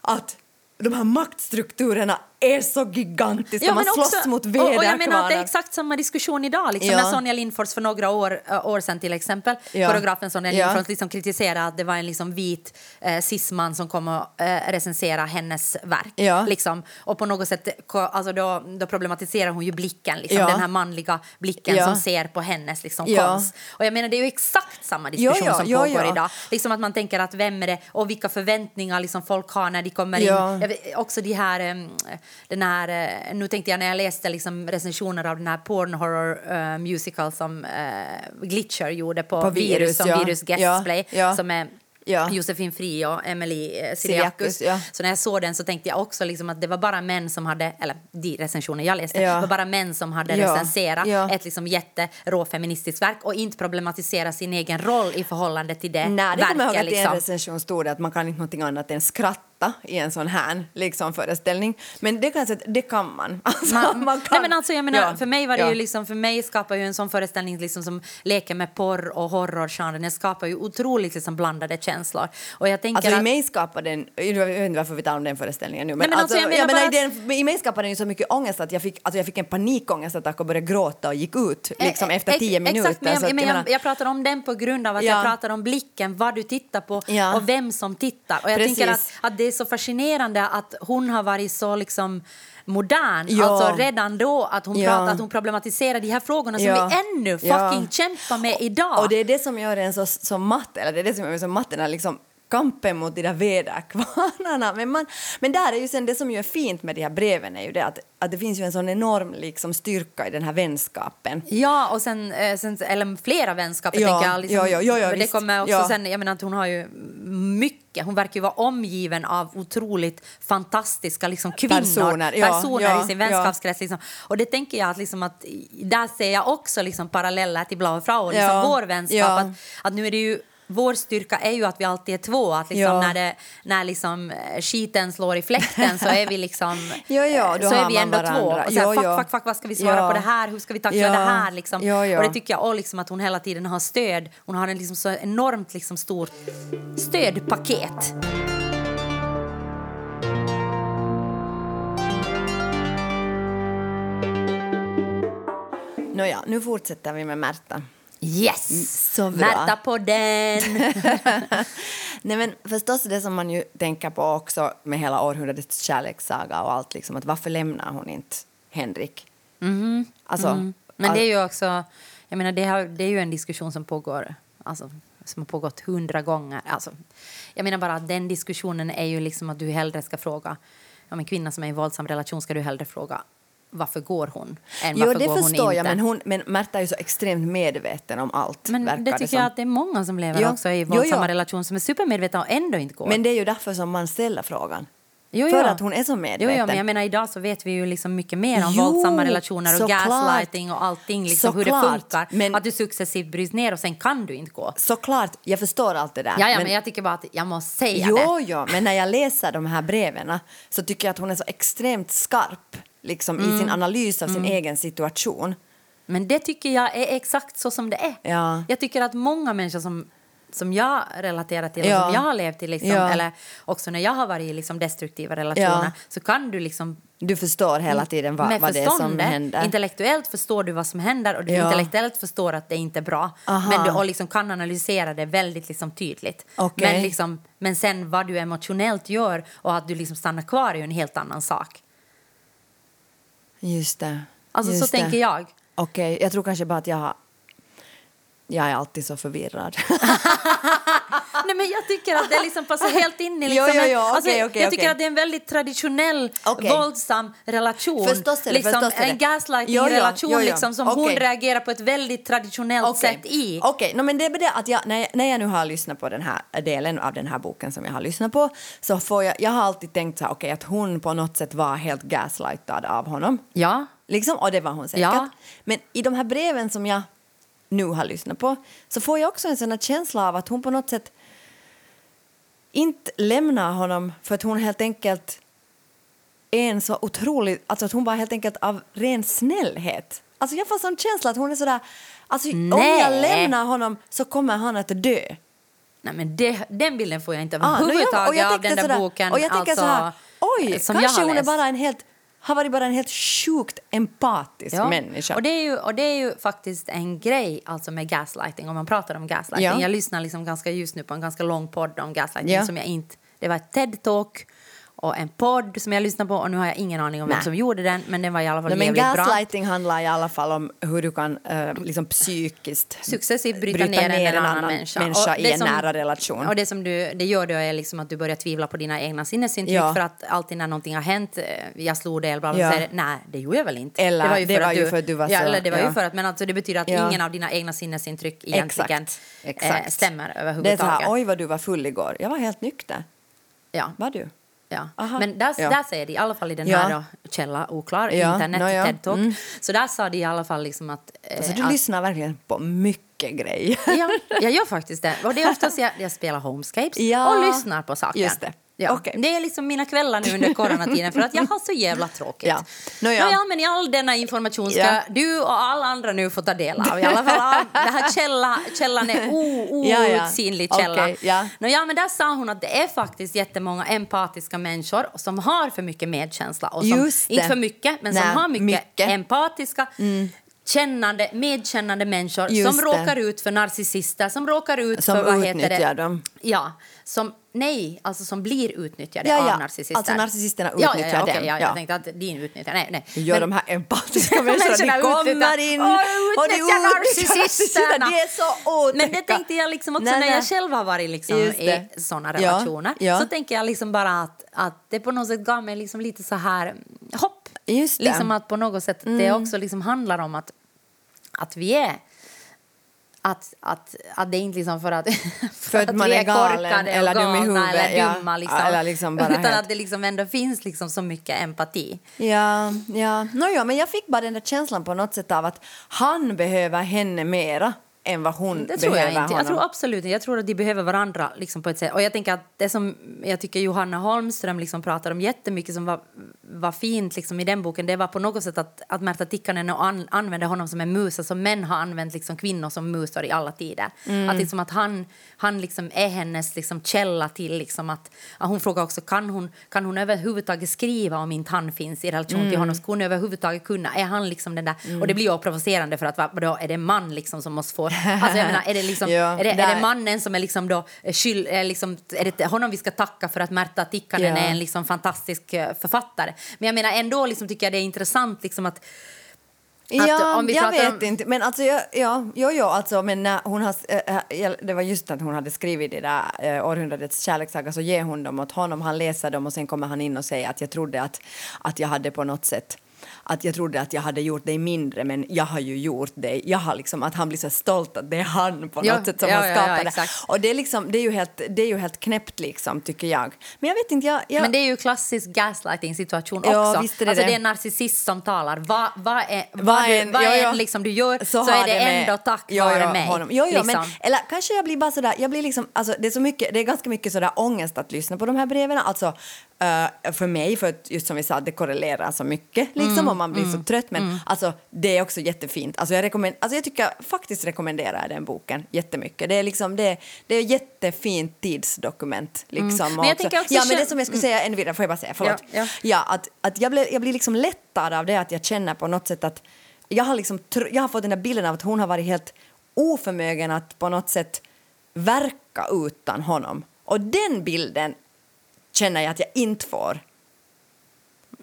att de här maktstrukturerna är så gigantiska. man slåss mot och, och jag menar att det är väderkvarnar. exakt samma diskussion idag. Liksom, Ja. När Sonja Lindfors för några år, äh, år sedan till exempel, Ja. koreografen Sonja Ja. Lindfors liksom kritiserade att det var en liksom vit eh, cisman som kom och eh, recensera hennes verk. Ja. Liksom. Och på något sätt alltså då, då problematiserar hon ju blicken, liksom, Ja. den här manliga blicken Ja. som ser på hennes liksom, Ja. konst. Och jag menar det är ju exakt samma diskussion Ja, ja, som ja, pågår ja. idag. Liksom att man tänker att vem är det och vilka förväntningar liksom folk har när de kommer Ja. in. Också de här, em, den här, eh, nu tänkte jag när jag läste liksom recensioner av den här porn horror eh, musical som eh, Glitcher gjorde på, På Virus, Virus, som ja. Virus Guest Ja, ja. som är Ja. Josefin Fri och Emily Siriakus, ja. Så när jag såg den så tänkte jag också liksom att det var bara män som hade, eller de recensioner jag läste, Ja. var bara män som hade Ja, recenserat ja. ett liksom jätterå feministiskt verk och inte problematisera sin egen roll i förhållande till det Nej, det kommer jag ihåg att i en Liksom. recension stod det att man kan inte någonting annat än skratta i en sån här liksom, föreställning. Men det kan, jag det kan man. Alltså, Man, man kan. nej men alltså jag menar, Ja, för mig var det ja. ju liksom, för mig skapar ju en sån föreställning liksom som leker med porr och horrorgenren, den skapar ju otroligt liksom blandade känslor. Och jag tänker Alltså i att, mig skapar den, jag vet inte varför vi talar om den föreställningen nu, men, Nej, men alltså, alltså, jag jag menar bara i, den, i mig skapade den ju så mycket ångest att jag fick, alltså jag fick en panikångestattack och började gråta och gick ut liksom Eh, efter tio minuter. Exakt, men jag, men menar- jag, jag pratar om den på grund av att Ja. jag pratar om blicken, vad du tittar på och vem som tittar. Och jag Precis. tänker att, att det är så fascinerande att hon har varit så liksom modern, Ja. alltså redan då att hon, Ja. pratar, att hon problematiserar de här frågorna som Ja. vi ännu Ja. fucking kämpar med idag. Och det är det som gör en så, så matt, eller det är det som gör en så matt, den här liksom kampen mot de där väderkvarnarna. Men, man, men där är ju sen det som ju är fint med de här breven är ju det att, att det finns ju en sån enorm liksom styrka i den här vänskapen. Ja, och sen, eh, sen eller flera vänskaper Ja, tänker jag. Liksom, ja, ja, ja, ja, det visst. kommer också Ja. sen, jag menar att hon har ju mycket, hon verkar ju vara omgiven av otroligt fantastiska liksom, kvinnor, Personer, ja, personer ja, i sin vänskapskrets. Liksom. Och det tänker jag att, liksom, att där ser jag också liksom, paralleller till Blaue Frau, liksom, Ja, vår vänskap. ja. Att, att nu är det ju vår styrka är ju att vi alltid är två. Att liksom Ja. när, det, när liksom eh, skiten slår i fläkten så är vi liksom Ja, ja, så är vi ändå två. varandra. Och så här, fuck, fuck, fuck, vad ska vi svara på det här? Hur ska vi tackla det här? Liksom? Ja, ja. Och det tycker jag och liksom att hon hela tiden har stöd. Hon har en liksom så enormt liksom stort stödpaket. Nåja, nu fortsätter vi med Märta. Yes! så bra. Märta på den! Nej men förstås det som man ju tänker på också med hela århundradets kärlekssaga och allt liksom att varför lämnar hon inte Henrik? Alltså, Mm. Men det är ju också, jag menar det, har, det är ju en diskussion som pågår, alltså som har pågått hundra gånger. Alltså, jag menar bara att den diskussionen är ju liksom att du hellre ska fråga, om en kvinna som är i en våldsam relation ska du hellre fråga varför går hon? Än Jo, det förstår inte? jag, men, hon, men Märta är ju så extremt medveten om allt. Men det tycker som. jag att det är många som lever Jo. också i våldsamma relationer som är supermedvetna och ändå inte går. Men det är ju därför som man ställer frågan. Jo, För att hon är så medveten. jo, men jag menar idag så vet vi ju liksom mycket mer om Jo, våldsamma relationer och gaslighting och allting, liksom hur det Såklart. funkar. Men- Att du successivt bryts ner och sen kan du inte gå. Såklart, jag förstår allt det där. Ja, ja, men, jag tycker bara att jag måste säga Jo, det. jo, men när jag läser de här breven så tycker jag att hon är så extremt skarp liksom, i Mm. sin analys av sin egen situation. Men det tycker jag är exakt så som det är. Ja. Jag tycker att många människor som, som jag relaterar till Ja. som jag har levt i, liksom, Ja. eller också när jag har varit i liksom, destruktiva relationer, Ja. så kan du liksom Du förstår hela tiden vad, vad det är som händer. Intellektuellt förstår du vad som händer och du Ja. intellektuellt förstår att det inte är bra. Aha. Men du och liksom kan analysera det väldigt liksom tydligt. Okej. Men, liksom, men sen vad du emotionellt gör och att du liksom stannar kvar är ju en helt annan sak. Just det. Alltså just så tänker jag. Okej, jag tror kanske bara att jag har... Jag är alltid så förvirrad. Nej, men jag tycker att det liksom passar helt in i... Jo, Liksom jo, en- jo, alltså, okej, jag tycker okej. att det är en väldigt traditionell, Okej. våldsam relation. Förstås är det, liksom, förstås är det. En gaslighting Jo, jo, relation jo, jo. Liksom, som hon reagerar på ett väldigt traditionellt sätt i. Okej, no, men det är det att jag, när, jag, när jag nu har lyssnat på den här delen av den här boken som jag har lyssnat på så får jag, jag har alltid tänkt så här, okej, att hon på något sätt var helt gaslightad av honom. Ja. Liksom, och det var hon säkert. Ja. Men i de här breven som jag nu har lyssnat på så får jag också en sån känsla av att hon på något sätt inte lämnar honom för att hon helt enkelt är en så otrolig... Alltså att hon bara helt enkelt av ren snällhet. Alltså jag får sån känsla att hon är sådär... Alltså om Nej. jag lämnar honom så kommer han att dö. Nej, men det, den bilden får jag inte Ah, överhuvudtaget och jag av tänkte den där sådär- boken. Och jag tänker alltså, så här, oj, jag kanske hon är bara en helt... Har varit bara en helt sjukt empatisk Ja, människa. Och det, är ju, och det är ju faktiskt en grej alltså med gaslighting, om man pratar om gaslighting. Ja. Jag lyssnar liksom ganska just nu på en ganska lång podd om gaslighting Ja. som jag inte... Det var ett TED-talk och en podd som jag lyssnade på och nu har jag ingen aning om vem Nej. som gjorde den men den var i alla fall Nej, men jävligt bra. gaslighting handlar i alla fall om hur du kan eh, liksom psykiskt Successivt bryta, ner, en, annan, människa, Och i en som- nära relation. Och det som du, det gör då är liksom att du börjar tvivla på dina egna sinnesintryck Ja. för att alltid när någonting har hänt, eh, jag slog det eller bla, bla, Ja. säger nej det gjorde jag väl inte. Eller, det var ju för, att, du, för att du var ja, så- eller det var ja. ju för att, men alltså det betyder att ingen av dina egna sinnesintryck egentligen Exakt. eh, Exakt. stämmer det är så överhuvudtaget. här, oj vad du var full igår. Jag var helt nykter. ja. Var du? Ja. Aha. Men där, Ja. där säger de, i alla fall i den Ja. här källa oklar, Ja, internet, nå ja. TED-talk, Mm. så där sa de i alla fall liksom att... eh, Alltså, du att lyssnar verkligen på mycket grejer. Ja, jag gör faktiskt det. Och det är oftast jag, jag spelar homescapes och lyssnar på saker. just det. Ja. Okej. Det är liksom mina kvällar nu under coronatiden för att jag har så jävla tråkigt. Ja. Nåja. Nåja, men i all denna information ska Ja. du och alla andra nu få ta del av. I alla fall av det här källa, källan är o, Ja, ja. outsinlig källa. Okej, ja. Nåja, men där sa hon att det är faktiskt jättemånga empatiska människor som har för mycket medkänsla. Och som. Inte för mycket, men som Nej, har mycket, mycket. Mm. empatiska kännande, medkännande människor Just som det. råkar ut för narcissister, som råkar ut Som för vad heter det? dem. Ja, som, nej, alltså som blir utnyttjade Ja, ja. av narcissister. Alltså narcissisterna ja, ja, utnyttjar ja, okej, dem. Ja, Ja. jag tänkte att din utnyttjar, nej, nej. Jo, Men- de här empatiska människorna, de kommer utnyttjar- in Åh, och de utnyttjar utnyttjar narcissisterna. De är så otäcka. Men det tänkte jag liksom också Nej, när nej. jag själv har varit liksom det. i såna Ja, relationer. ja. Så tänker jag liksom bara att, att det på något sätt gav mig liksom lite så här mm, hopp. Just det. Mm. Liksom att på något sätt att det också liksom handlar om att, att vi är att, att, att det är inte liksom för att, För att man vi är galen eller dum i huvudet, eller ja. dumma liksom, Eller liksom utan helt- att det liksom ändå finns liksom så mycket empati. Ja, ja. No, ja, men jag fick bara den där känslan på något sätt av att han behöver henne mera än vad hon Det tror behöver jag inte. honom. Jag tror absolut inte. Jag tror att de behöver varandra liksom på ett sätt. Och jag tänker att det som jag tycker Johanna Holmström liksom pratar om jättemycket som var, var fint liksom i den boken, det var på något sätt att, att Märta Tikkanen och an, använde honom som en mus, som män har använt liksom kvinnor som musar i alla tider. Mm. Att, liksom att han, han liksom är hennes liksom källa till liksom att, att hon frågar också kan hon, kan hon överhuvudtaget skriva om inte han finns i relation Mm. till honom? Ska hon överhuvudtaget kunna? Är han liksom den där? Och det blir ju provocerande för att vad- vadå, är det en man liksom som måste få... Alltså jag menar, är det, liksom, Ja, är det, är det mannen som är liksom då eh, skyld, är liksom, är det honom vi ska tacka för att Märta Tikkanen Ja. är en liksom fantastisk eh, författare? Men jag menar ändå liksom tycker jag det är intressant liksom att Ja, om vi jag vet om- inte. Men alltså, jag, ja, jo, jo, alltså, men när hon har, äh, det var just att hon hade skrivit det där äh, århundradets kärlekssaga så ger hon dem åt honom, han läser dem och sen kommer han in och säger att jag trodde att, att jag hade på något sätt att jag trodde att jag hade gjort dig mindre men jag har ju gjort dig. Jag har liksom, att han blir så stolt att det är han på Ja, något sätt som ja, har ja, ja, skapat det. Och det är, liksom, det, är ju helt, det är ju helt knäppt liksom tycker jag. Men jag vet inte, jag... jag Men det är ju klassisk gaslighting-situation Ja, också. visst är det alltså det. det är en narcissist som talar. Vad vad är, vad Vad du, än- vad jo, än jo. liksom du gör så, har är det med- ändå tack jo, vare mig. Honom. Jo, jo, men, liksom. eller kanske jag blir bara sådär, jag blir liksom, alltså, det, är så mycket, det är ganska mycket sådär ångest att lyssna på de här breven. Alltså, eh, för mig, för att just som vi sa, det korrelerar så mycket liksom, Mm, och man blir så trött. Men alltså, det är också jättefint. Alltså, jag, rekommend, alltså, jag tycker faktiskt rekommenderar den boken jättemycket. Det är, liksom, det, det är ett jättefint tidsdokument. Liksom, Mm. Men jag tänker också ja, men det som jag skulle säga ännu vidare, får jag bara säga, förlåt. Ja, ja. Ja, att, att jag, blir, jag blir liksom lättad av det att jag känner på något sätt att jag har, liksom, jag har fått den där bilden av att hon har varit helt oförmögen att på något sätt verka utan honom. Och den bilden känner jag att jag inte får.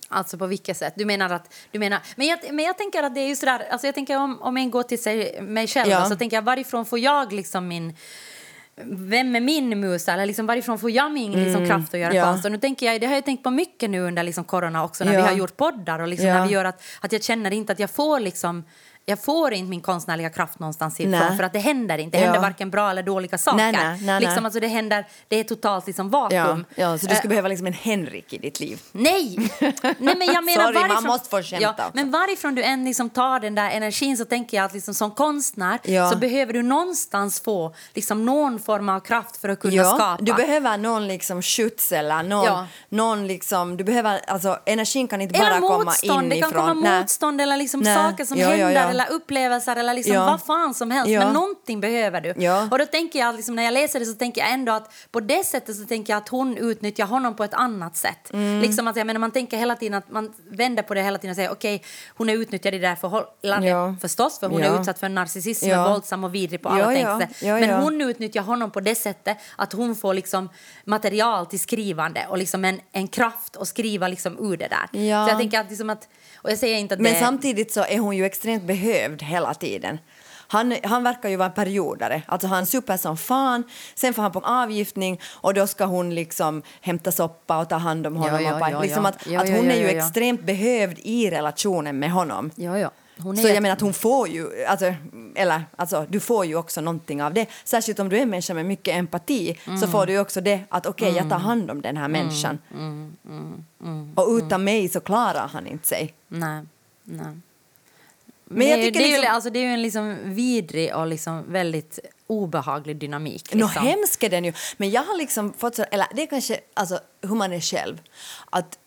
Alltså på vilket sätt? Du menar att... Du menar, men, jag, men jag tänker att det är ju sådär... Alltså jag tänker om, om en går till sig, mig själv Ja. så tänker jag varifrån får jag liksom min vem är min musa? Eller liksom, varifrån får jag min liksom, kraft att göra ja. konst? Och nu tänker jag, det har jag tänkt på mycket nu under liksom, corona också när Ja. vi har gjort poddar och liksom, när vi gör att, att jag känner inte att jag får liksom jag får inte min konstnärliga kraft någonstans ifrån för att det händer inte. Det Ja. händer varken bra eller dåliga saker. Nej, nej, nej, liksom, alltså, det, händer, det är totalt liksom, vakuum. Ja, ja, så du skulle behöva liksom en Henrik i ditt liv. Nej! Nej men jag menar Sorry, man varifrån, måste få skämta ja. Men varifrån du än liksom tar den där energin så tänker jag att liksom som konstnär Ja. så behöver du någonstans få liksom någon form av kraft för att kunna Ja, skapa. du behöver någon liksom skjuts eller någon, Ja. någon liksom, du behöver, alltså energin kan inte eller bara komma motstånd, det inifrån. kan komma motstånd eller liksom saker som händer. Eller upplevelser eller liksom Ja. vad fan som helst. Ja. Men någonting behöver du. Ja. Och då tänker jag liksom, när jag läser det så tänker jag ändå att på det sättet så tänker jag att hon utnyttjar honom på ett annat sätt. Mm. Liksom att jag menar man tänker hela tiden att man vänder på det hela tiden och säger okej hon är utnyttjad i det här förhållandet Ja. förstås för hon är utsatt för narcissism Ja. våldsam och vidrig på alla Ja, Men hon utnyttjar honom på det sättet att hon får liksom material till skrivande och liksom en, en kraft att skriva liksom ur det där. Så jag tänker att, liksom att och jag säger inte att Men det samtidigt så är hon ju extremt behövd hela tiden. Han, han verkar ju vara en periodare. Alltså han super som fan, sen får han på avgiftning och då ska hon liksom hämta soppa och ta hand om honom. Ja, ja, ja, liksom. Att, att hon är ju extremt behövd i relationen med honom. Ja, ja. Hon är Så jag menar att hon får ju, alltså, eller alltså du får ju också någonting av det. Särskilt om du är en människa med mycket empati så Mm. får du ju också det att okej jag tar hand om den här människan. Mm, och utan mig så klarar han inte sig. Nej, nej. Men det, jag ju- tycker det, är ju, liksom- alltså, det är ju en liksom vidrig och liksom väldigt obehaglig dynamik. Nå Liksom. hemsk är den ju. Men jag har liksom fått så, eller det är kanske alltså, hur man är själv. Att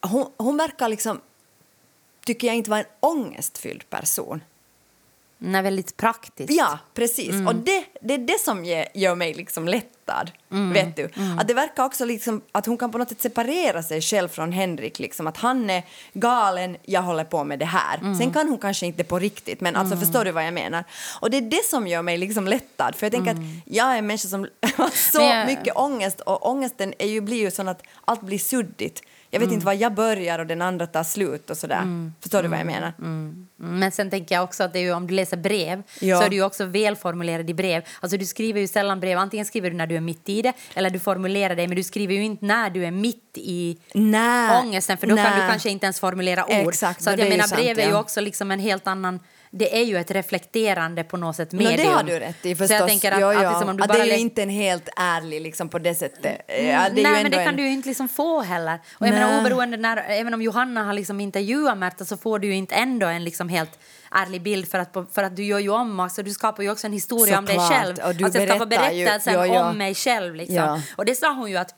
hon, hon verkar liksom, tycker jag inte vara en ångestfylld person. Nej, väldigt praktiskt. Ja, precis. Mm. Och det, det är det som ge, gör mig liksom lättad. Mm. Vet du? Att det verkar också liksom att hon kan på något sätt separera sig själv från Henrik. Liksom. Att han är galen, jag håller på med det här. Mm. Sen kan hon kanske inte på riktigt, men alltså förstår du vad jag menar? Och det är det som gör mig liksom lättad. För jag tänker att jag är en människa som har så Mm. Jag- mycket ångest och ångesten är ju, blir ju sån att allt blir suddigt. Jag vet inte var jag börjar och den andra tar slut och sådär. Förstår du vad jag menar? Mm, Men sen tänker jag också att det är ju, om du läser brev Ja. så är du ju också välformulerad i brev. Alltså du skriver ju sällan brev, antingen skriver du när du är mitt i det eller du formulerar det, men du skriver ju inte när du är mitt i Nej. ångesten för då kan Nej. du kanske inte ens formulera ord. Exakt, så att jag menar sant, brev är ju ja. också liksom en helt annan det är ju ett reflekterande på något sätt No, medium. det har du rätt i förstås. Så jag tänker att, Jo, att, jo. liksom, om du att bara det är ju inte en helt ärlig liksom på det sättet. Ja, det ju Nej, men det kan en... du ju inte liksom få heller. Och jag menar, oberoende när, även om Johanna har liksom intervjuat Märta så får du ju inte ändå en liksom helt ärlig bild för att, för att du gör ju om, alltså, du skapar ju också en historia om dig Såklart, själv. och du alltså, jag skapar berättar ju- berättelsen ja, ja. om mig själv. Liksom. Ja. Och det sa hon ju att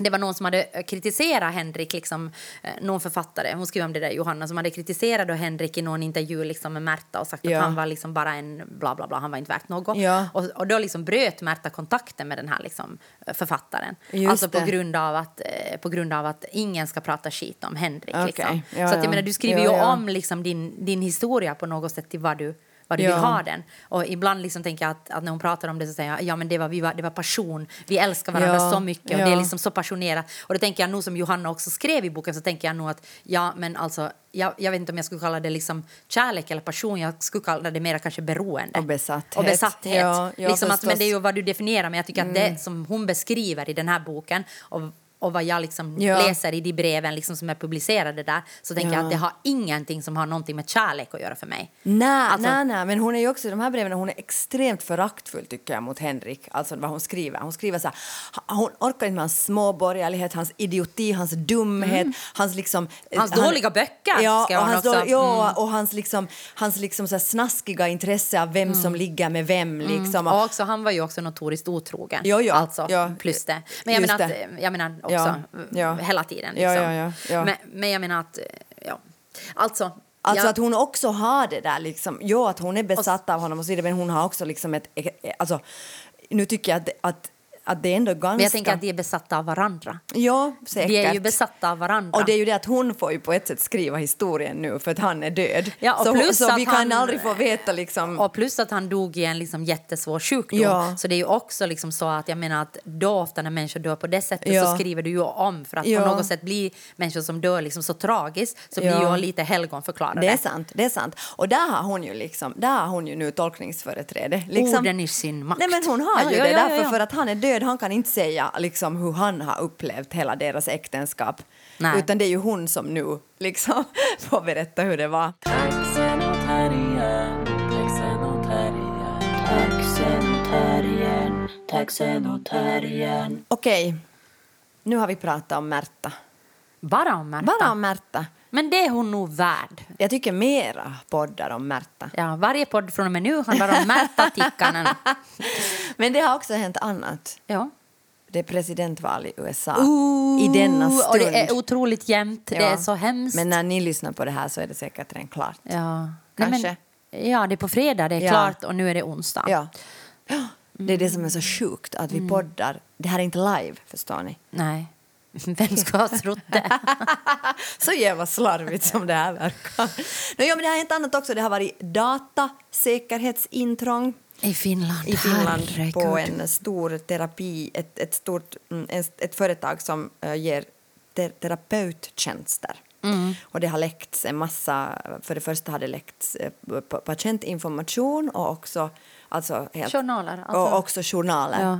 det var någon som hade eh, kritiserat Henrik, liksom, eh, någon författare, hon skrev om det där, Johanna, som hade kritiserat då Henrik i någon intervju liksom, med Märta och sagt Ja. att han var liksom bara en bla bla bla, han var inte värt något. Ja. Och, och då liksom bröt Märta kontakten med den här liksom, eh, författaren. Just alltså på grund, av att, på grund av att ingen ska prata skit om Henrik. Okej. Liksom. Ja, så att, jag ja. menar, du skriver ju om liksom, din, din historia på något sätt till vad du vad du Ja. vill ha den. Och ibland liksom tänker jag att, att när hon pratar om det så säger jag ja men det var, vi var, det var passion, vi älskar varandra Ja, så mycket och ja. det är liksom så passionerat. Och då tänker jag nog som Johanna också skrev i boken så tänker jag nog att ja men alltså jag, jag vet inte om jag skulle kalla det liksom kärlek eller passion, jag skulle kalla det mer kanske beroende. Och besatthet. Och besatthet. Ja, liksom att, men. Mm. det är ju vad du definierar, men jag tycker att det som hon beskriver i den här boken och, och vad jag liksom Ja. läser i de breven liksom som är publicerade där så tänker jag Ja. att det har ingenting som har någonting med kärlek att göra för mig. Nej, Alltså- nej, nej, men hon är ju också i de här breven hon är extremt föraktfull tycker jag mot Henrik, alltså vad hon skriver. Hon skriver så här, hon orkar inte med hans småborgerlighet, hans idioti, hans dumhet, hans liksom... Mm. Hans han- dåliga böcker, ja, och hans också. Mm. då- Ja, och hans liksom, hans liksom så här snaskiga intresse av vem som ligger med vem liksom. Och också, han var ju också notoriskt otrogen. Jo, jo, alltså, ja. plus det. Men jag menar, att, jag menar också Ja, ja. hela tiden. Ja, Liksom. ja, ja, ja. Men, men jag menar att, ja. Alltså, Alltså jag, att hon också har det där liksom, jo att hon är besatt av honom och så vidare men hon har också liksom ett, alltså nu tycker jag att, att att det är ändå ganska... Men jag tänker att de är besatta av varandra. Ja, säkert. De är ju besatta av varandra. Och det är ju det att hon får ju på ett sätt skriva historien nu för att han är död. Ja, och så plus så att vi kan han- aldrig få veta liksom... Och plus att han dog i en liksom jättesvår sjukdom. Ja. Så det är ju också liksom så att jag menar att då ofta när människor dör på det sättet Ja. så skriver du ju om för att Ja. på något sätt blir människor som dör liksom så tragiskt så Ja. blir ju lite helgonförklarade. Det är sant, det är sant. Och där har hon ju liksom, där har hon ju nu tolkningsföreträde. Liksom. Orden i sin makt. Nej men hon har Ja, ju ja, det ja, därför ja, ja. för att han är död, han kan inte säga liksom hur han har upplevt hela deras äktenskap. Nej. Utan det är ju hon som nu liksom får berätta hur det var. Okej, nu har vi pratat om Märta. Bara om Märta. Bara om Märta. Men det är hon nog värd. Jag tycker mera poddar om Märta. Ja, varje podd från och med nu handlar om Märta Tikkanen. Men det har också hänt annat. Ja. Det är presidentval i USA. Ooh, I denna stund. Och det är otroligt jämnt. Det Ja. är så hemskt. Men när ni lyssnar på det här så är det säkert redan klart. ja. Kanske. Nej, men, ja, det är på fredag, det är Ja. klart och nu är det onsdag. Ja. Det är det som är så sjukt, att Mm. vi poddar. Det här är inte live, förstår ni. Nej. Vem ska ha trott det? Så jävla slarvigt som det här verkar. No, ja, men det har hänt annat också. Det har varit datasäkerhetsintrång I Finland. i Finland Herregud. på en stor terapi, ett, ett, stort, mm, en, ett företag som eh, ger te terapeuttjänster. Mm. Och det har läckts en massa, för det första har det läckts eh, pa- patientinformation och också alltså helt, Journaler, alltså. och också journaler. Ja.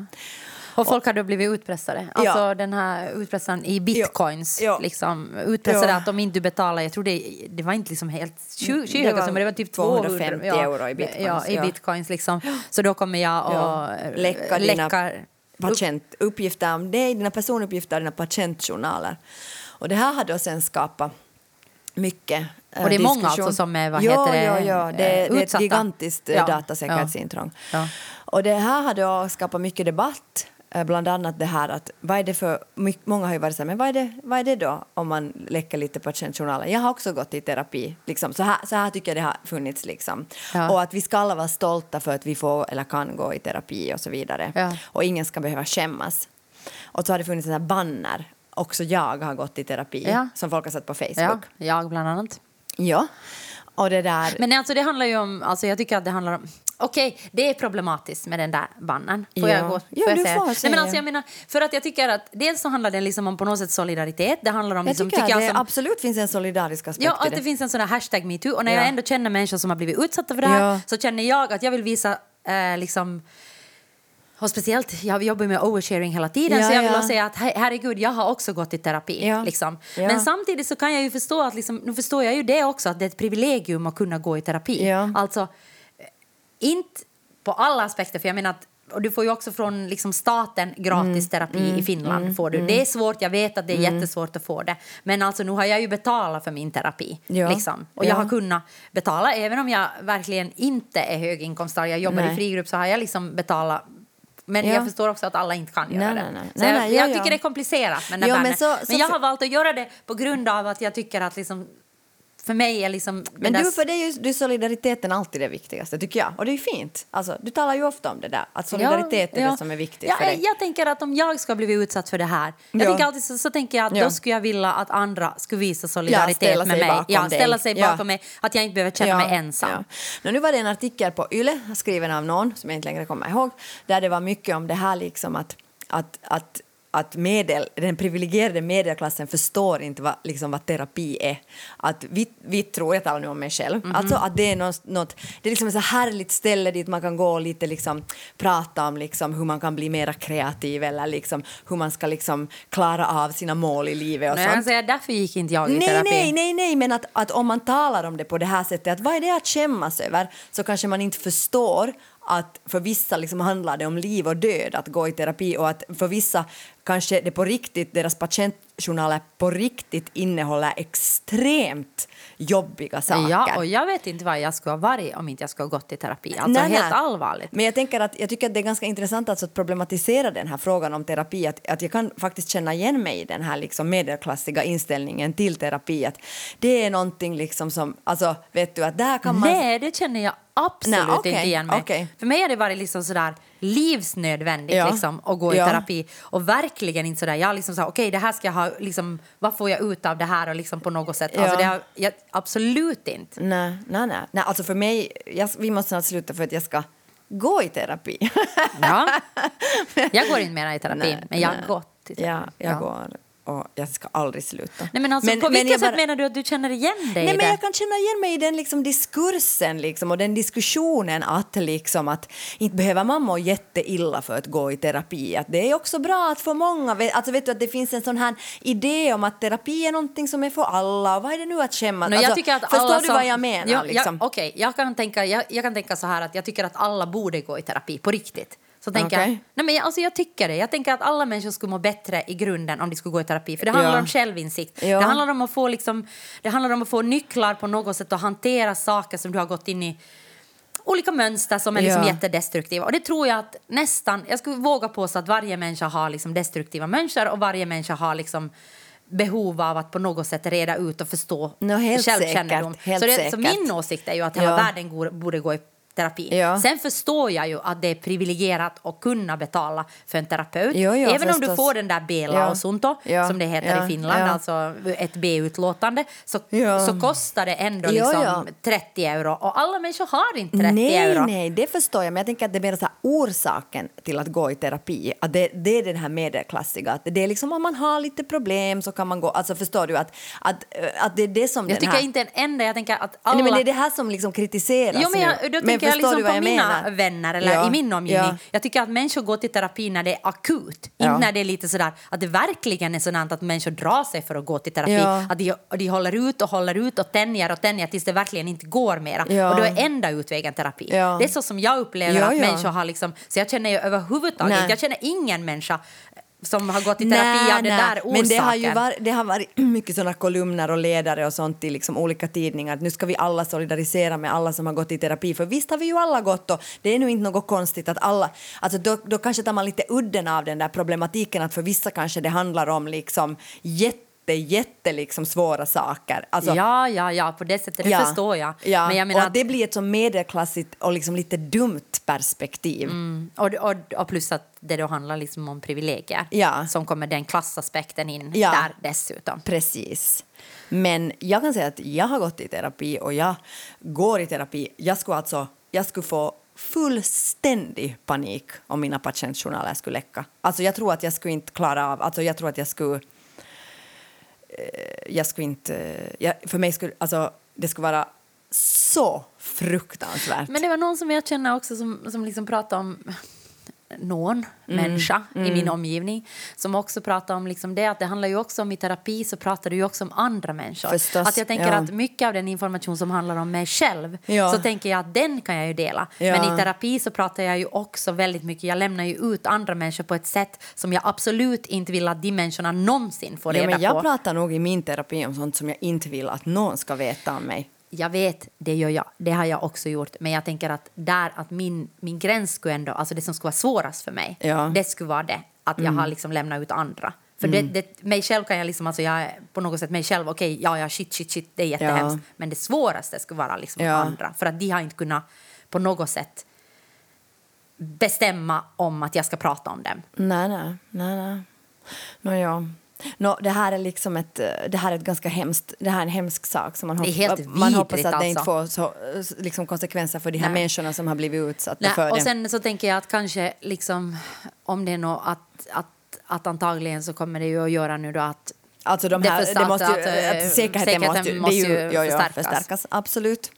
Och folk hade blivit utpressade. Alltså den här utpressaren i bitcoins. Ja. Liksom, utpressade Ja. att om inte du betalar, jag tror det, det var inte liksom helt Det skyhöga summor, det var typ 200 250 ja, euro i bitcoins, Ja, i ja. bitcoins liksom. Så då kommer jag och Ja. Läcka dina läcka patientuppgifter om dig, dina personuppgifter, dina patientjournaler. Och det här har då sen skapat mycket eh, Och det är många diskussion. alltså som är, vad ja, heter det, Ja, ja, det, eh, det är ett gigantiskt Ja, datasäkerhetsintrång. Ja. Och det här har då skapat mycket debatt. Eh, Bland annat det här att vad är det för, många har ju varit så här, men vad är, det, vad är det då om man läcker lite patientjournaler? Jag har också gått i terapi, liksom. så, här, så här tycker jag det har funnits. Liksom. Ja. Och att vi ska alla vara stolta för att vi får eller kan gå i terapi och så vidare. Ja. Och ingen ska behöva skämmas. Och så har det funnits en här banner, också jag har gått i terapi, Ja. som folk har satt på Ja, Facebook. jag bland annat. Ja. Och det där... Men alltså det handlar ju om, alltså jag tycker att det handlar om, okej det är problematiskt med den där bannen. Får Ja. jag gå? Ja, jag säga? får Nej, säga. men alltså jag menar, för att jag tycker att dels så handlar det liksom om på något sätt solidaritet, det handlar om jag liksom, tycker, att jag det som- absolut finns en solidarisk aspekt Ja, att det. det finns en sån här hashtag metoo. Och när Ja. jag ändå känner människor som har blivit utsatta för det här Ja. så känner jag att jag vill visa eh, liksom och speciellt, jag jobbar med oversharing hela tiden Ja, så jag vill ja. säga att her- herregud, jag har också gått i terapi. Ja. Liksom. Men samtidigt så kan jag ju förstå att, liksom, nu förstår jag ju det också, att det är ett privilegium att kunna gå i terapi. Ja. Alltså, inte på alla aspekter, för jag menar att och du får ju också från liksom staten gratis Mm. terapi i Finland. får du. Det är svårt, jag vet att det är jättesvårt att få det. Men alltså nu har jag ju betalat för min terapi. Ja. Liksom. Och Ja. jag har kunnat betala, även om jag verkligen inte är höginkomsttagare. Jag jobbar Nej. i frigrupp så har jag liksom betalat Men Ja. jag förstår också att alla inte kan göra Nej, det. nej, nej. Jag, jag ja. tycker det är komplicerat med den Ja, men men, så- men jag har valt att göra det på grund av att jag tycker att liksom, för mig är liksom... Men du, för det är ju solidariteten alltid det viktigaste, tycker jag. Och det är fint. Alltså, du talar ju ofta om det där, att solidaritet är Ja, det som är viktigt ja, för dig. Jag tänker att om jag ska bli utsatt för det här, jag Ja. tänker alltid så, så tänker jag att Ja. då skulle jag vilja att andra skulle visa Ja, solidaritet med mig. Ja, dig. ställa sig Ja. bakom mig, att jag inte behöver känna mig ensam. Ja. Nå, nu var det en artikel på Yle, skriven av någon som jag inte längre kommer ihåg, där det var mycket om det här liksom att, att, att att medel, den privilegierade medelklassen förstår inte vad, liksom, vad terapi är. Att vi, vi tror, jag talar nu om mig själv, Mhm. alltså att det är något, något det är liksom ett så härligt ställe dit man kan gå och lite liksom prata om liksom hur man kan bli mer kreativ eller liksom hur man ska liksom klara av sina mål i livet och kan sånt. säga, därför gick inte jag i Nej, terapi. nej, nej, nej, men att, att om man talar om det på det här sättet, att vad är det att skämmas över, så kanske man inte förstår att för vissa liksom handlar det om liv och död att gå i terapi och att för vissa kanske det på riktigt, deras patientjournaler på riktigt innehåller extremt jobbiga saker. Ja, och jag vet inte vad jag skulle ha varit om inte jag skulle ha gått i terapi. Alltså Nej, helt nej. allvarligt. Men jag, tänker att, jag tycker att det är ganska intressant alltså att problematisera den här frågan om terapi. Att, att jag kan faktiskt känna igen mig i den här liksom medelklassiga inställningen till terapi. Att det är någonting liksom som, alltså vet du att där kan man... Nej, det känner jag absolut Nej, okej, inte igen mig. okej. För mig har det varit liksom sådär livsnödvändigt Ja. liksom, att gå i Ja. terapi. Och verkligen inte sådär, jag har liksom såhär, okej det här ska jag ha, liksom, vad får jag ut av det här och liksom på något sätt. Alltså Ja. det har, jag, absolut inte. Nej, nej, nej. nej alltså för mig, jag, vi måste snart sluta för att jag ska gå i terapi. Ja. Jag går inte mer i terapi, Nej, men jag har gått i terapi. Ja, jag går och jag ska aldrig sluta. Nej, men alltså, på vilket jag sätt bara- menar du att du känner igen dig Nej, i men det? jag kan känna igen mig i den liksom diskursen liksom, och den diskussionen att, liksom, att inte behöver man må jätteilla för att gå i terapi. Att det är också bra att få många... Alltså, vet du, att det finns en sån här idé om att terapi är någonting som är för alla. Och vad är det nu att skämmas? No, jag alltså, tycker att förstår alla du som- vad jag menar? Ja, liksom? jag, Okej, jag, kan tänka, jag, jag kan tänka så här att jag tycker att alla borde gå i terapi på riktigt. Så tänker jag, Okej. nej men jag, alltså jag tycker det. Jag tänker att alla människor skulle må bättre i grunden om de skulle gå i terapi. För det handlar Ja. om självinsikt. Ja. Det, handlar om att få liksom, det handlar om att få nycklar på något sätt att hantera saker som du har gått in i olika mönster som är liksom Ja. jättedestruktiva. Och det tror jag att nästan, jag skulle våga påstå att varje människa har liksom destruktiva mönster och varje människa har liksom behov av att på något sätt reda ut och förstå helt självkännedom. säkert, helt så, det, så min åsikt är ju att hela Ja. världen borde gå i terapi. Ja. Sen förstår jag ju att det är privilegierat att kunna betala för en terapeut. Jo, jo, Även om du får den där bela Ja. som det heter i Finland, alltså ett B-utlåtande, så, så kostar det ändå liksom ja. 30 euro. Och alla människor har inte 30 nej, euro. nej, det förstår jag. Men jag tänker att det är mer så här orsaken till att gå i terapi. Att det, det är den här medelklassiga. Att det är liksom om man har lite problem så kan man gå. Alltså förstår du att, att, att det är det som Jag den tycker här... inte en enda, jag tänker att alla... Nej, men det är det här som liksom kritiseras Jo, men jag, nu. tänker jag förstår liksom på mina menar? vänner eller Ja, i min omgivning. ja. Jag tycker att människor går till terapi när det är akut. Ja. Inte när det är lite sådär att det verkligen är sådant att människor drar sig för att gå till terapi. Att de, de håller ut och håller ut och tänjer och tänjer tills det verkligen inte går mera. Och då är enda utvägen terapi. Det är så som jag upplever att människor har liksom, så jag känner ju överhuvudtaget, Nej. jag känner ingen människa som har gått i terapi av den där orsaken. Men det har ju var, det har varit mycket såna kolumner och ledare och sånt i liksom olika tidningar. att Nu ska vi alla solidarisera med alla som har gått i terapi. För visst har vi ju alla gått och det är nu inte något konstigt att alla... Alltså då, då kanske tar man lite udden av den där problematiken att för vissa kanske det handlar om liksom jätte, jätte liksom svåra saker. Alltså, Ja, ja, ja, på det sättet, det ja, förstår jag. Ja, Men jag och menar att det blir ett så medelklassigt och liksom lite dumt perspektiv. Och, och, och plus att det då handlar liksom om privilegier. Ja. Som kommer den klassaspekten in Ja. där dessutom. Precis. Men jag kan säga att jag har gått i terapi och jag går i terapi. Jag skulle alltså jag skulle få fullständig panik om mina patientjournaler skulle läcka. Alltså jag tror att jag skulle inte klara av, alltså jag tror att jag skulle Eh, jag skulle inte, eh, jag, för mig skulle, alltså det skulle vara så fruktansvärt. Men det var någon som jag känner också som, som liksom pratade om någon Mm. människa i min omgivning som också pratar om liksom det att det handlar ju också om i terapi så pratar du ju också om andra människor. Förstås, att jag tänker ja. att mycket av den information som handlar om mig själv Ja. så tänker jag att den kan jag ju dela. Ja. Men i terapi så pratar jag ju också väldigt mycket, jag lämnar ju ut andra människor på ett sätt som jag absolut inte vill att de människorna någonsin får ja, reda men jag på. pratar nog i min terapi om sånt som jag inte vill att någon ska veta om mig. Jag vet, det gör jag. Det har jag också gjort. Men jag tänker att där att min, min gräns skulle ändå, alltså det som skulle vara svårast för mig, Ja. Mm. det skulle vara det. Att jag har liksom lämnat ut andra. För det, det, mig själv kan jag liksom, alltså jag är på något sätt mig själv, okej, ja, ja, shit, shit, shit, det är jättehemskt. Ja. Men det svåraste skulle vara liksom Ja. andra. För att de har inte kunnat på något sätt bestämma om att jag ska prata om dem. Nej, nej, nej, nej. Nå, ja. Nå, det här är liksom ett, eh, det här är ett ganska hemskt, det här är en hemsk sak som man, helt man hoppas att det inte alltså. får så, liksom konsekvenser för de här Nej. människorna som har blivit utsatta Nej, för och det. sen så tänker jag att kanske liksom om det är något att, att, att antagligen så kommer det ju att göra nu då att Alltså de här, det måste ju, att, eh, att, säkerheten, säkerheten måste ju, måste ju, ju förstärkas. förstärkas. Absolut.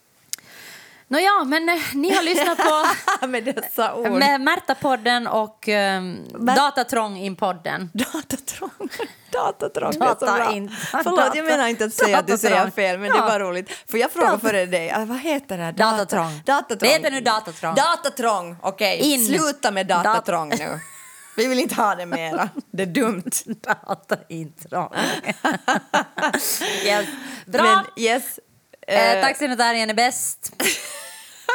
Nåja, men eh, ni har lyssnat på Med dessa ord. med Märta-podden och um, Mär- Datatrång-in-podden. Datatrång. Datatrång är så Data bra. in- Förlåt, data- jag menar inte att säga att du säger fel, men det Ja. var roligt. För jag frågade Data- före dig, ah, vad heter det? här? Datatrång. Datatrång. Det heter nu datatrång. Datatrång, okej. In. Sluta med Dat- datatrång nu. Vi vill inte ha det mera. Det är dumt. Data-intrång. yes. Bra! Men yes. eh, eh, Taxinomitarien är bäst.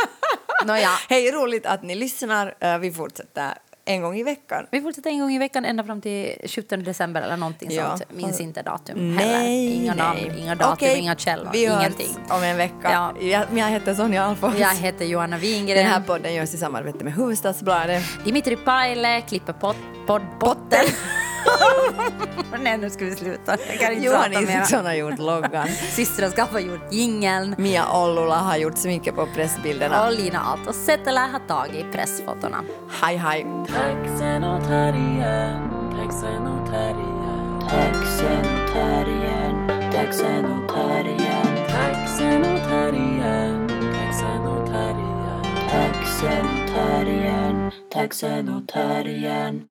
Nåja. Hej, roligt att ni lyssnar. Eh, vi fortsätter en gång i veckan. Vi fortsätter en gång i veckan ända fram till 17 december eller någonting Ja. sånt. Minns inte datum Nej, heller. Inga nej. namn, inga datum, Okej, inga källor, vi ingenting. om en vecka. Ja. Jag, jag heter Sonja Alfors. Jag heter Johanna Wingren. Den här podden görs i samarbete med Hufvudstadsbladet. Dimitri Paile klipper pod, pod, potten. Nej, nu ska vi sluta. Jag kan inte Johan. Isaksson har gjort loggan. Systrar Skaff har gjort jingeln. Mia Ollula har gjort sminket på pressbilderna. Och Lina Aalto Setälä har tagit pressfotona. Hej hej! Taxenotarien, taxenotarien, taxenotarien, taxenotarien, taxenotarien, taxenotarien, taxenotarien, taxenotarien.